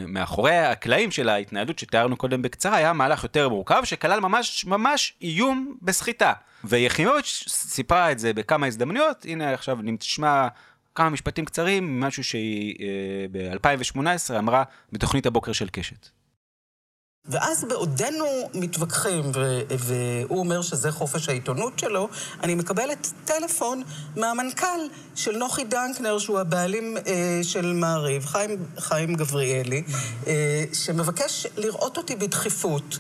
מאחורי הקלעים של ההתנהלות שתיארנו קודם בקצרה, היה מהלך יותר מורכב, שכלל ממש ממש איום בסחיטה. ויחימוביץ' סיפרה את זה בכמה הזדמנויות, הנה עכשיו נשמע כמה משפטים קצרים, משהו שהיא אה, ב-2018 אמרה בתוכנית הבוקר של קשת. ואז בעודנו מתווכחים, ו- והוא אומר שזה חופש העיתונות שלו, אני מקבלת טלפון מהמנכ"ל של נוחי דנקנר, שהוא הבעלים אה, של מעריב, חיים, חיים גבריאלי, אה, שמבקש לראות אותי בדחיפות.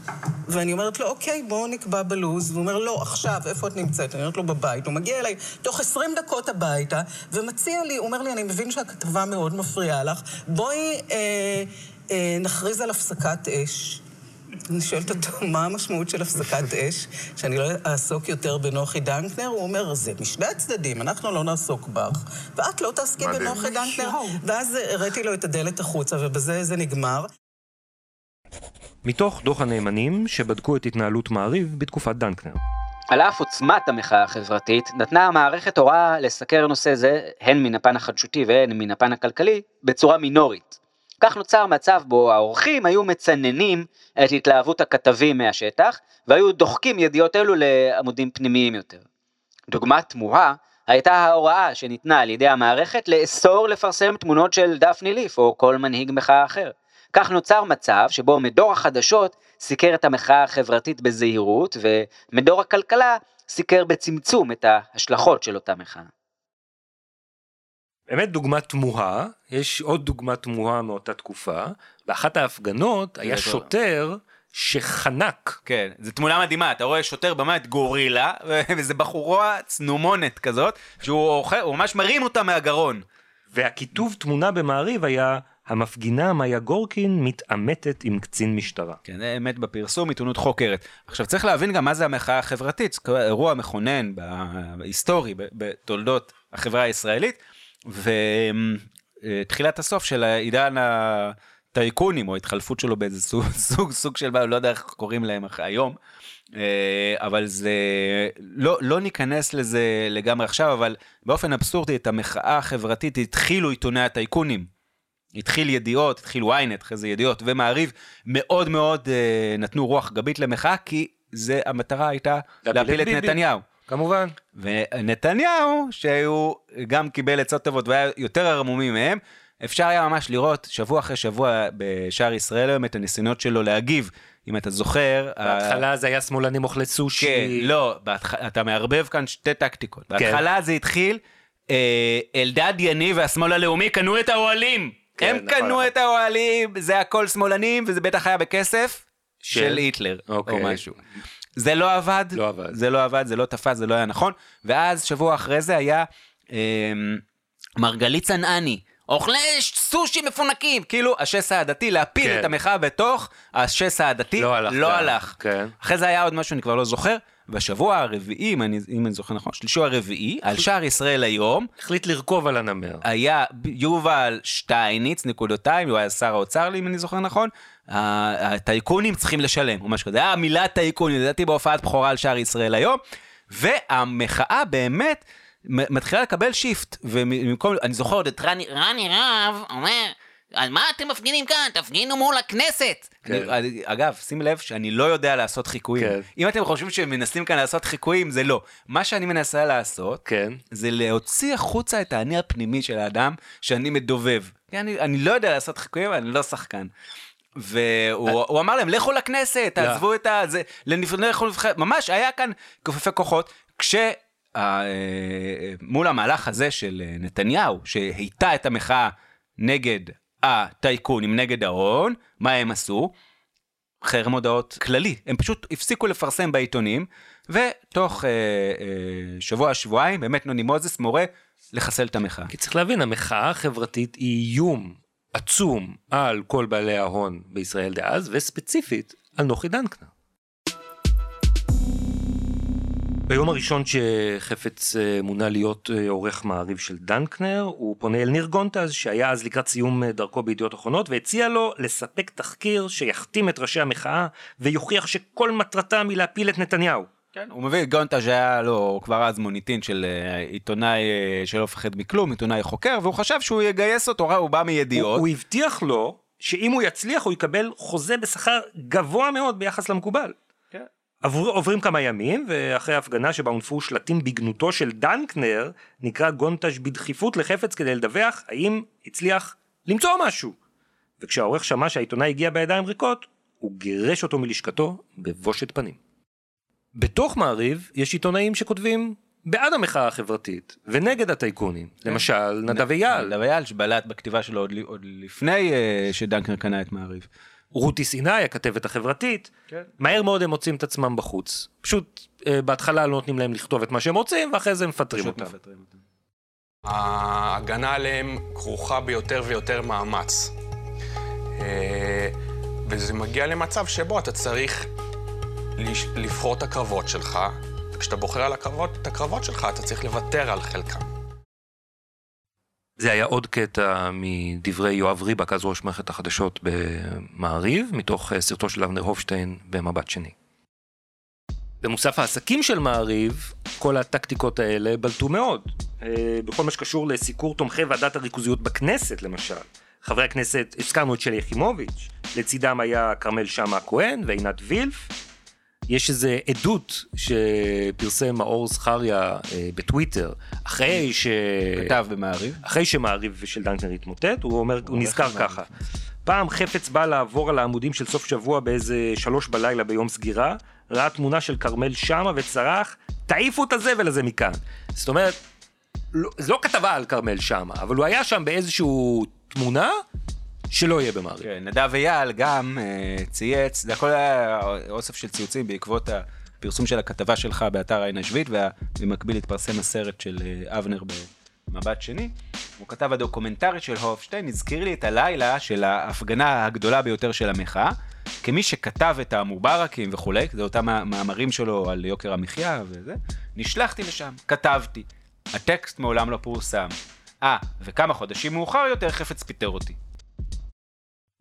ואני אומרת לו, אוקיי, בואו נקבע בלוז. והוא אומר, לא, עכשיו, איפה את נמצאת? אני אומרת לו, בבית. הוא מגיע אליי תוך 20 דקות הביתה, ומציע לי, הוא אומר לי, אני מבין שהכתבה מאוד מפריעה לך, בואי אה, אה, נכריז על הפסקת אש. אני שואלת אותו, מה המשמעות של הפסקת אש? שאני לא אעסוק יותר בנוחי דנקנר? הוא אומר, זה משני הצדדים, אנחנו לא נעסוק בך, ואת לא תעסקי. בנוחי דנקנר. ואז הראיתי לו את הדלת החוצה, ובזה זה נגמר. מתוך דוח הנאמנים שבדקו את התנהלות מעריב בתקופת דנקנר. על אף עוצמת המחאה החברתית, נתנה המערכת הוראה לסקר נושא זה, הן מן הפן החדשותי והן מן הפן הכלכלי, בצורה מינורית. כך נוצר מצב בו העורכים היו מצננים את התלהבות הכתבים מהשטח, והיו דוחקים ידיעות אלו לעמודים פנימיים יותר. דוגמה תמוהה הייתה ההוראה שניתנה על ידי המערכת לאסור לפרסם תמונות של דפני ליף או כל מנהיג מחאה אחר. כך נוצר מצב שבו מדור החדשות סיקר את המחאה החברתית בזהירות, ומדור הכלכלה סיקר בצמצום את ההשלכות של אותה מחאה. באמת דוגמה תמוהה, יש עוד דוגמה תמוהה מאותה תקופה, באחת ההפגנות היה טוב. שוטר שחנק. כן, זו תמונה מדהימה, אתה רואה שוטר באמת גורילה, [laughs] וזה בחורה צנומונת כזאת, שהוא אוכל, הוא ממש מרים אותה מהגרון. והכיתוב תמונה במעריב היה המפגינה מאיה גורקין מתעמתת עם קצין משטרה. כן, זה אמת בפרסום, עיתונות חוקרת. עכשיו צריך להבין גם מה זה המחאה החברתית, אירוע מכונן, היסטורי, בתולדות החברה הישראלית, ותחילת הסוף של העידן הטייקונים, או התחלפות שלו באיזה סוג, [laughs] סוג, סוג של, לא יודע איך קוראים להם אח- היום, אה, אבל זה, לא, לא ניכנס לזה לגמרי עכשיו, אבל באופן אבסורדי, את המחאה החברתית התחילו עיתוני הטייקונים. התחיל ידיעות, התחיל ynet, אחרי זה ידיעות ומעריב, מאוד מאוד אה, נתנו רוח גבית למחאה, כי זה, המטרה הייתה להפיל את ביבי. נתניהו. כמובן. ונתניהו, שהוא גם קיבל עצות טובות והיה יותר ערמומי מהם, אפשר היה ממש לראות שבוע אחרי שבוע בשער ישראל היום את הניסיונות שלו להגיב. אם אתה זוכר... בהתחלה זה היה שמאלנים אוכלי סושי. כן, לא, בהתח... אתה מערבב כאן שתי טקטיקות. בהתחלה זה התחיל, אה, אלדד יניב והשמאל הלאומי קנו את האוהלים. כן, הם נכון, קנו נכון. את האוהלים, זה הכל שמאלנים, וזה בטח היה בכסף של? של היטלר, או אוקיי. משהו. זה לא עבד, לא עבד. זה לא עבד, זה לא תפס, זה לא היה נכון. ואז שבוע אחרי זה היה אה, מרגלית צנעני. אוכלי סושי מפונקים, כאילו השסע העדתי, להפיל כן. את המחאה בתוך השסע העדתי, לא הלך. לא גם. הלך. כן. אחרי זה היה עוד משהו, אני כבר לא זוכר. בשבוע הרביעי, אם אני, אם אני זוכר נכון, שלישו הרביעי, על שער ישראל היום, החליט לרכוב על הנמר. היה יובל שטייניץ, נקודותיים, הוא היה שר האוצר, אם אני זוכר נכון, הטייקונים צריכים לשלם, או משהו כזה. היה המילה טייקונים, לדעתי בהופעת בכורה על שער ישראל היום, והמחאה באמת מתחילה לקבל שיפט, ובמקום, אני זוכר עוד את רני, רני רהב אומר, על מה אתם מפגינים כאן? תפגינו מול הכנסת. כן. אני- אגב, שים לב שאני לא יודע לעשות חיקויים. כן. אם אתם חושבים שמנסים כאן לעשות חיקויים, זה לא. מה שאני מנסה לעשות, כן. זה להוציא החוצה את האני הפנימי של האדם שאני מדובב. אני, אני לא יודע לעשות חיקויים, אני לא שחקן. והוא הוא אמר להם, לכו לכנסת, לא. תעזבו את ה... זה, לכו לנבחרת, ממש היה כאן כופפי כוחות, כש... אה, מול המהלך הזה של אה, נתניהו, שהיטה את המחאה נגד הטייקונים, נגד ההון, מה הם עשו? חרם הודעות כללי. הם פשוט הפסיקו לפרסם בעיתונים, ותוך אה, אה, שבוע-שבועיים, באמת נוני מוזס מורה לחסל את המחאה. כי צריך להבין, המחאה החברתית היא איום עצום על כל בעלי ההון בישראל דאז, וספציפית על נוחי דנקנר. ביום הראשון שחפץ אה, מונה להיות אה, עורך מעריב של דנקנר, הוא פונה אל ניר גונטז, שהיה אז לקראת סיום אה, דרכו בידיעות אחרונות, והציע לו לספק תחקיר שיחתים את ראשי המחאה, ויוכיח שכל מטרתם היא להפיל את נתניהו. כן, הוא מביא את גונטה שהיה לו כבר אז מוניטין של אה, עיתונאי אה, שלא מפחד מכלום, עיתונאי חוקר, והוא חשב שהוא יגייס אותו, הוא בא מידיעות. הוא, הוא הבטיח לו שאם הוא יצליח הוא יקבל חוזה בשכר גבוה מאוד ביחס למקובל. כן. עבור, עוברים כמה ימים, ואחרי הפגנה שבה הונפו שלטים בגנותו של דנקנר, נקרא גונטש בדחיפות לחפץ כדי לדווח האם הצליח למצוא משהו. וכשהעורך שמע שהעיתונאי הגיע בידיים ריקות, הוא גירש אותו מלשכתו בבושת פנים. בתוך מעריב יש עיתונאים שכותבים בעד המחאה החברתית ונגד הטייקונים. למשל, נדב אייל. נדב אייל שבלט בכתיבה שלו עוד, עוד לפני אה, שדנקנר קנה את מעריב. רותי סיני, הכתבת החברתית, כן. מהר מאוד הם מוצאים את עצמם בחוץ. פשוט אה, בהתחלה לא נותנים להם לכתוב את מה שהם רוצים, ואחרי זה מפטרים אותם. מפטרים אותם. ההגנה עליהם כרוכה ביותר ויותר מאמץ. אה, וזה מגיע למצב שבו אתה צריך לבחור את הקרבות שלך, וכשאתה בוחר על הקרבות, את הקרבות שלך, אתה צריך לוותר על חלקם. זה היה עוד קטע מדברי יואב ריבק, אז ראש מערכת החדשות במעריב, מתוך אה, סרטו של אבנר הופשטיין במבט שני. במוסף העסקים של מעריב, כל הטקטיקות האלה בלטו מאוד. אה, בכל מה שקשור לסיקור תומכי ועדת הריכוזיות בכנסת, למשל. חברי הכנסת, הזכרנו את שלי יחימוביץ', לצידם היה כרמל שאמה הכהן ועינת וילף. יש איזה עדות שפרסם מאור זכריה אה, בטוויטר, אחרי ש... כתב במעריב. אחרי שמעריב של דנקנר התמוטט, הוא אומר, הוא נזכר המעריב. ככה. פעם חפץ בא לעבור על העמודים של סוף שבוע באיזה שלוש בלילה ביום סגירה, ראה תמונה של כרמל שאמה וצרח, תעיפו את הזבל הזה מכאן. זאת אומרת, לא, זו לא כתבה על כרמל שאמה, אבל הוא היה שם באיזשהו תמונה שלא יהיה במעריב. כן, נדב אייל גם אה, צייץ, זה הכל היה אוסף של ציוצים בעקבות הפרסום של הכתבה שלך באתר עין השביעית, ובמקביל התפרסם הסרט של אה, אבנר במבט שני. הוא כתב הדוקומנטרית של הופשטיין, הזכיר לי את הלילה של ההפגנה הגדולה ביותר של המחאה. כמי שכתב את המובארקים וכולי, זה אותם מאמרים שלו על יוקר המחיה וזה, נשלחתי לשם, כתבתי. הטקסט מעולם לא פורסם. אה, וכמה חודשים מאוחר יותר חפץ פיטר אותי.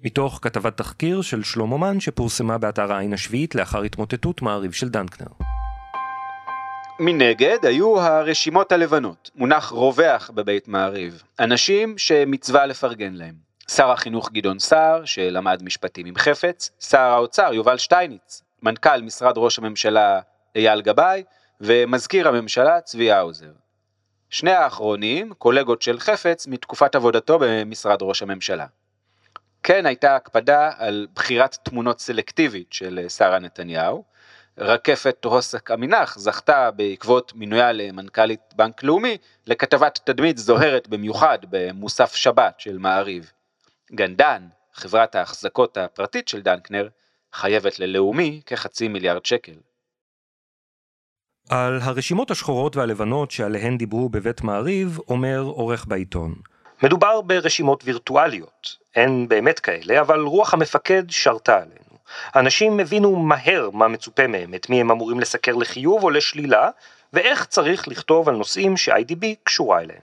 מתוך כתבת תחקיר של שלמה מן שפורסמה באתר העין השביעית לאחר התמוטטות מעריב של דנקנר. מנגד היו הרשימות הלבנות, מונח רווח בבית מעריב, אנשים שמצווה לפרגן להם. שר החינוך גדעון סער, שלמד משפטים עם חפץ, שר האוצר יובל שטייניץ, מנכ"ל משרד ראש הממשלה אייל גבאי, ומזכיר הממשלה צבי האוזר. שני האחרונים קולגות של חפץ מתקופת עבודתו במשרד ראש הממשלה. כן הייתה הקפדה על בחירת תמונות סלקטיבית של שרה נתניהו, רקפת רוסק עמינח זכתה בעקבות מינויה למנכ"לית בנק לאומי לכתבת תדמית זוהרת במיוחד במוסף שבת של מעריב. גנדן, חברת ההחזקות הפרטית של דנקנר, חייבת ללאומי כחצי מיליארד שקל. על הרשימות השחורות והלבנות שעליהן דיברו בבית מעריב, אומר עורך בעיתון. מדובר ברשימות וירטואליות, אין באמת כאלה, אבל רוח המפקד שרתה עלינו. אנשים הבינו מהר מה מצופה מהם, את מי הם אמורים לסקר לחיוב או לשלילה, ואיך צריך לכתוב על נושאים ש-IDB קשורה אליהם.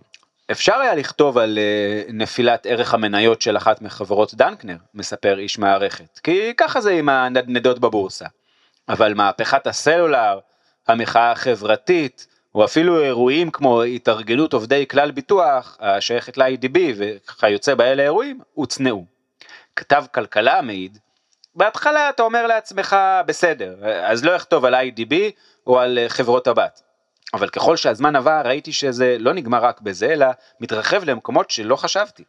אפשר היה לכתוב על uh, נפילת ערך המניות של אחת מחברות דנקנר, מספר איש מערכת, כי ככה זה עם הנדנדות בבורסה. אבל מהפכת הסלולר, המחאה החברתית, או אפילו אירועים כמו התארגנות עובדי כלל ביטוח, השייכת ל-IDB וכיוצא באלה אירועים, הוצנעו. כתב כלכלה מעיד, בהתחלה אתה אומר לעצמך, בסדר, אז לא אכתוב על IDB או על חברות הבת. אבל ככל שהזמן עבר ראיתי שזה לא נגמר רק בזה, אלא מתרחב למקומות שלא חשבתי.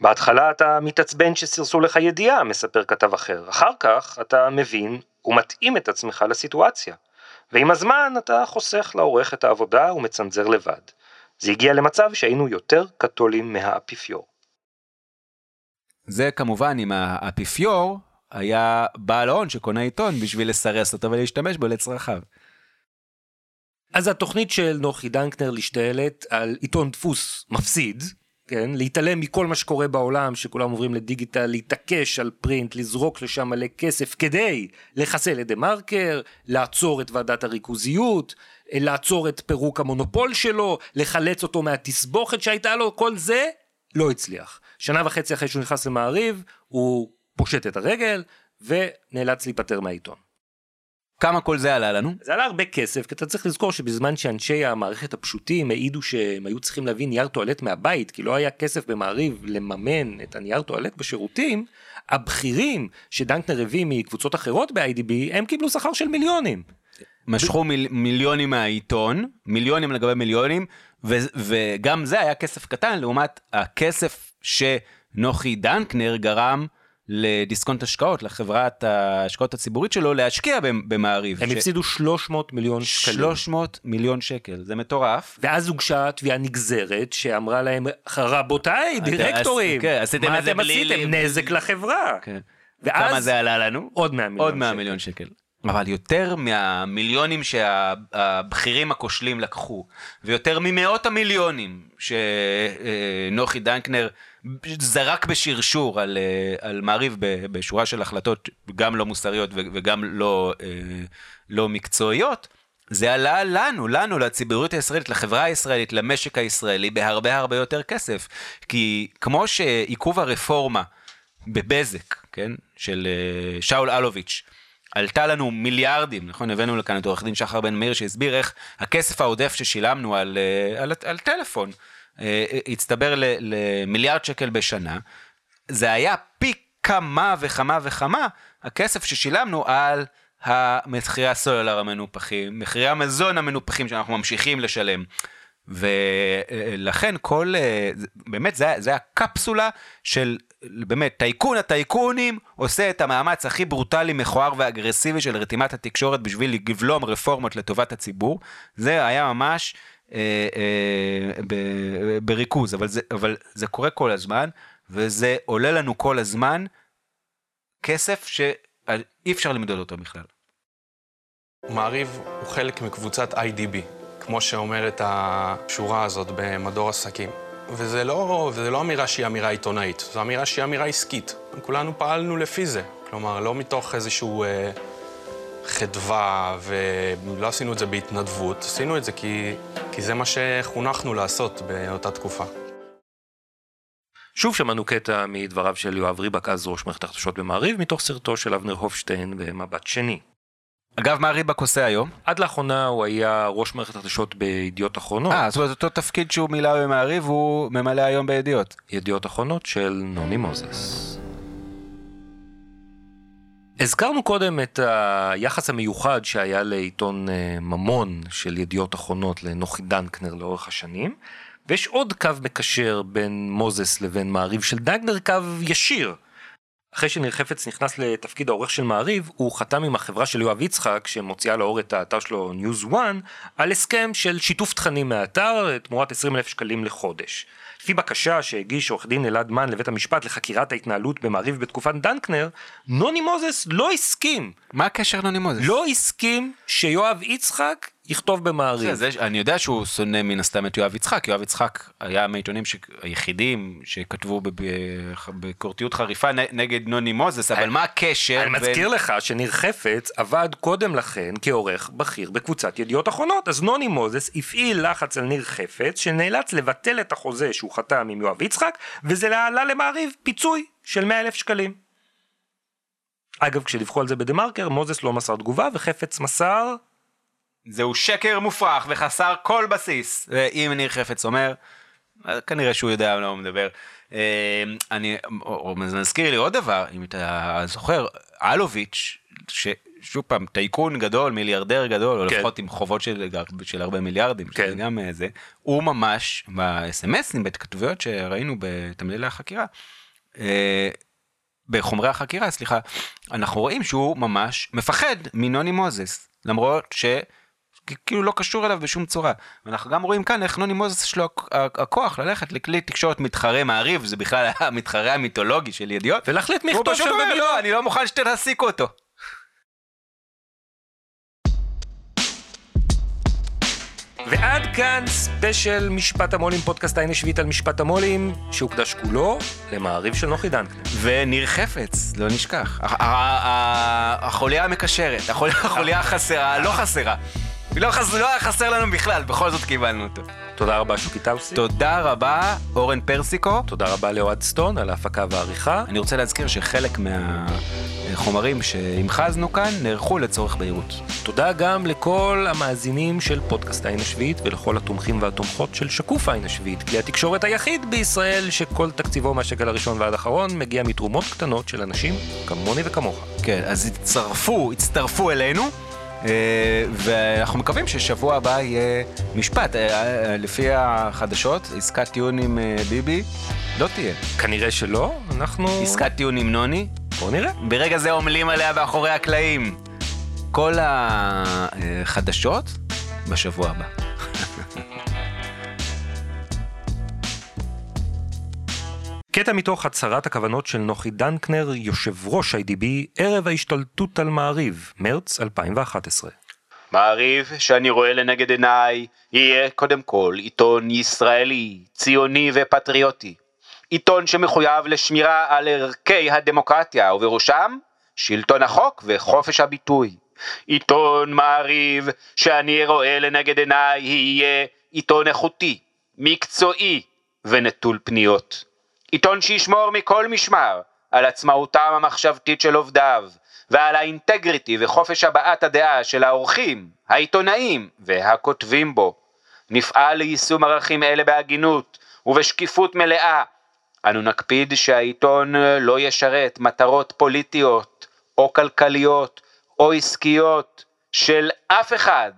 בהתחלה אתה מתעצבן שסירסו לך ידיעה, מספר כתב אחר. אחר כך אתה מבין ומתאים את עצמך לסיטואציה. ועם הזמן אתה חוסך לעורך את העבודה ומצנזר לבד. זה הגיע למצב שהיינו יותר קתולים מהאפיפיור. זה כמובן אם האפיפיור היה בעל הון שקונה עיתון בשביל לסרס אותו ולהשתמש בו לצרכיו. אז התוכנית של נוחי דנקנר להשתעלת על עיתון דפוס מפסיד, כן, להתעלם מכל מה שקורה בעולם, שכולם עוברים לדיגיטל, להתעקש על פרינט, לזרוק לשם מלא כסף כדי לחסל את דה מרקר, לעצור את ועדת הריכוזיות, לעצור את פירוק המונופול שלו, לחלץ אותו מהתסבוכת שהייתה לו, כל זה לא הצליח. שנה וחצי אחרי שהוא נכנס למעריב, הוא פושט את הרגל ונאלץ להיפטר מהעיתון. כמה כל זה עלה לנו? זה עלה הרבה כסף, כי אתה צריך לזכור שבזמן שאנשי המערכת הפשוטים העידו שהם היו צריכים להביא נייר טואלט מהבית, כי לא היה כסף במעריב לממן את הנייר טואלט בשירותים, הבכירים שדנקנר הביא מקבוצות אחרות ב-IDB, הם קיבלו שכר של מיליונים. משכו מיל, מיליונים מהעיתון, מיליונים לגבי מיליונים, ו, וגם זה היה כסף קטן לעומת הכסף שנוחי דנקנר גרם לדיסקונט השקעות, לחברת ההשקעות הציבורית שלו, להשקיע במעריב. הם ש... הפסידו 300 מיליון שקלים. 300 מיליון שקל, זה מטורף. ואז הוגשה תביעה נגזרת שאמרה להם, רבותיי, דירקטורים, כן, מה אתם עשיתם? נזק לחברה. כן. ואז... כמה זה עלה לנו? עוד 100 מיליון עוד 100 מיליון שקל. אבל יותר מהמיליונים שהבכירים הכושלים לקחו, ויותר ממאות המיליונים שנוחי דנקנר זרק בשרשור על, אה, על מעריב בשורה של החלטות גם לא מוסריות וגם לא, אה, לא מקצועיות, זה עלה לנו, לנו, לציבוריות הישראלית, לחברה הישראלית, למשק הישראלי, בהרבה הרבה יותר כסף. כי כמו שעיכוב הרפורמה בבזק, כן, של אה, שאול אלוביץ', עלתה לנו מיליארדים, נכון? הבאנו לכאן את עורך דין שחר בן מאיר שהסביר איך הכסף העודף ששילמנו על, על, על טלפון, הצטבר למיליארד שקל בשנה, זה היה פי כמה וכמה וכמה הכסף ששילמנו על מחירי הסולר המנופחים, מחירי המזון המנופחים שאנחנו ממשיכים לשלם. ולכן כל, אה, באמת זה, זה הקפסולה של באמת טייקון הטייקונים עושה את המאמץ הכי ברוטלי, מכוער ואגרסיבי של רתימת התקשורת בשביל לבלום רפורמות לטובת הציבור. זה היה ממש אה, אה, בריכוז, אבל זה, אבל זה קורה כל הזמן, וזה עולה לנו כל הזמן כסף שאי אפשר למדוד אותו בכלל. מעריב הוא חלק מקבוצת IDB, כמו שאומרת השורה הזאת במדור עסקים. וזה לא, וזה לא אמירה שהיא אמירה עיתונאית, זו אמירה שהיא אמירה עסקית. כולנו פעלנו לפי זה. כלומר, לא מתוך איזשהו אה, חדווה, ולא עשינו את זה בהתנדבות, עשינו את זה כי, כי זה מה שחונכנו לעשות באותה תקופה. שוב שמענו קטע מדבריו של יואב ריבק, אז ראש מערכת החדשות במעריב, מתוך סרטו של אבנר הופשטיין במבט שני. אגב, מה ריבק עושה היום? עד לאחרונה הוא היה ראש מערכת החדשות בידיעות אחרונות. אה, זאת אומרת, אותו תפקיד שהוא מילא במעריב, הוא ממלא היום בידיעות. ידיעות אחרונות של נוני מוזס. הזכרנו קודם את היחס המיוחד שהיה לעיתון אה, ממון של ידיעות אחרונות לנוחי דנקנר לאורך השנים, ויש עוד קו מקשר בין מוזס לבין מעריב של דנקנר, קו ישיר. אחרי שניר חפץ נכנס לתפקיד העורך של מעריב, הוא חתם עם החברה של יואב יצחק, שמוציאה לאור את האתר שלו News One, על הסכם של שיתוף תכנים מהאתר תמורת 20 אלף שקלים לחודש. לפי בקשה שהגיש עורך דין אלעד מן לבית המשפט לחקירת ההתנהלות במעריב בתקופת דנקנר, נוני מוזס לא הסכים. מה הקשר נוני מוזס? לא הסכים שיואב יצחק יכתוב במעריב. זה, זה, אני יודע שהוא שונא מן הסתם את יואב יצחק, יואב יצחק היה מהעיתונים ש... היחידים שכתבו בביקורתיות חריפה נגד נוני מוזס, אבל אני, מה הקשר? אני בין... מזכיר לך שניר חפץ עבד קודם לכן כעורך בכיר בקבוצת ידיעות אחרונות, אז נוני מוזס הפעיל לחץ על ניר חפץ שנאלץ לבטל את החוזה שהוא חתם עם יואב יצחק, וזה עלה למעריב פיצוי של 100 אלף שקלים. אגב, כשדיווחו על זה בדה מרקר, מוזס לא מסר תגובה וחפץ מסר זהו שקר מופרך וחסר כל בסיס. אם ניר חפץ אומר, כנראה שהוא יודע על מה הוא מדבר. אה, אני, מזכיר לי עוד דבר, אם אתה זוכר, אלוביץ', ששוב פעם, טייקון גדול, מיליארדר גדול, או כן. לפחות עם חובות של, של הרבה מיליארדים, כן. גם אה, זה, הוא ממש, בסמסים, בהתכתבויות שראינו בתמלילי החקירה, אה, בחומרי החקירה, סליחה, אנחנו רואים שהוא ממש מפחד מנוני מוזס, למרות ש... כאילו לא קשור אליו בשום צורה. ואנחנו גם רואים כאן איך נוני מוזס יש לו הכוח ללכת לכלי תקשורת מתחרה מעריב, זה בכלל [laughs] המתחרה המיתולוגי של ידיעות. ולהחליט מי יכתוב שם במילה. לא, אני לא מוכן שתעסיקו אותו. ועד כאן special משפט המו"לים, פודקאסט העין השביעית על משפט המו"לים, שהוקדש כולו למעריב של נוחי דנקנר. וניר חפץ, לא נשכח. החוליה המקשרת, החוליה החסרה, לא חסרה. לא, חס... לא היה חסר לנו בכלל, בכל זאת קיבלנו אותו. תודה רבה שוקי טאוסי. תודה רבה אורן פרסיקו. תודה רבה לאוהד סטון על ההפקה והעריכה. אני רוצה להזכיר שחלק מהחומרים שהמחזנו כאן נערכו לצורך בהירות. תודה גם לכל המאזינים של פודקאסט העין השביעית ולכל התומכים והתומכות של שקוף העין השביעית, כלי התקשורת היחיד בישראל שכל תקציבו מהשקל הראשון ועד אחרון מגיע מתרומות קטנות של אנשים כמוני וכמוך. כן, אז הצטרפו, הצטרפו אלינו. אה, ואנחנו מקווים ששבוע הבא יהיה משפט. אה, אה, לפי החדשות, עסקת טיעון עם ביבי לא תהיה. כנראה שלא, אנחנו... עסקת טיעון עם נוני? בוא נראה. ברגע זה עמלים עליה מאחורי הקלעים. כל החדשות בשבוע הבא. קטע מתוך הצהרת הכוונות של נוחי דנקנר, יושב ראש IDB, ערב ההשתלטות על מעריב, מרץ 2011. מעריב שאני רואה לנגד עיניי יהיה קודם כל עיתון ישראלי, ציוני ופטריוטי. עיתון שמחויב לשמירה על ערכי הדמוקרטיה, ובראשם שלטון החוק וחופש הביטוי. עיתון מעריב שאני רואה לנגד עיניי יהיה עיתון איכותי, מקצועי ונטול פניות. עיתון שישמור מכל משמר על עצמאותם המחשבתית של עובדיו ועל האינטגריטי וחופש הבעת הדעה של העורכים, העיתונאים והכותבים בו. נפעל ליישום ערכים אלה בהגינות ובשקיפות מלאה. אנו נקפיד שהעיתון לא ישרת מטרות פוליטיות או כלכליות או עסקיות של אף אחד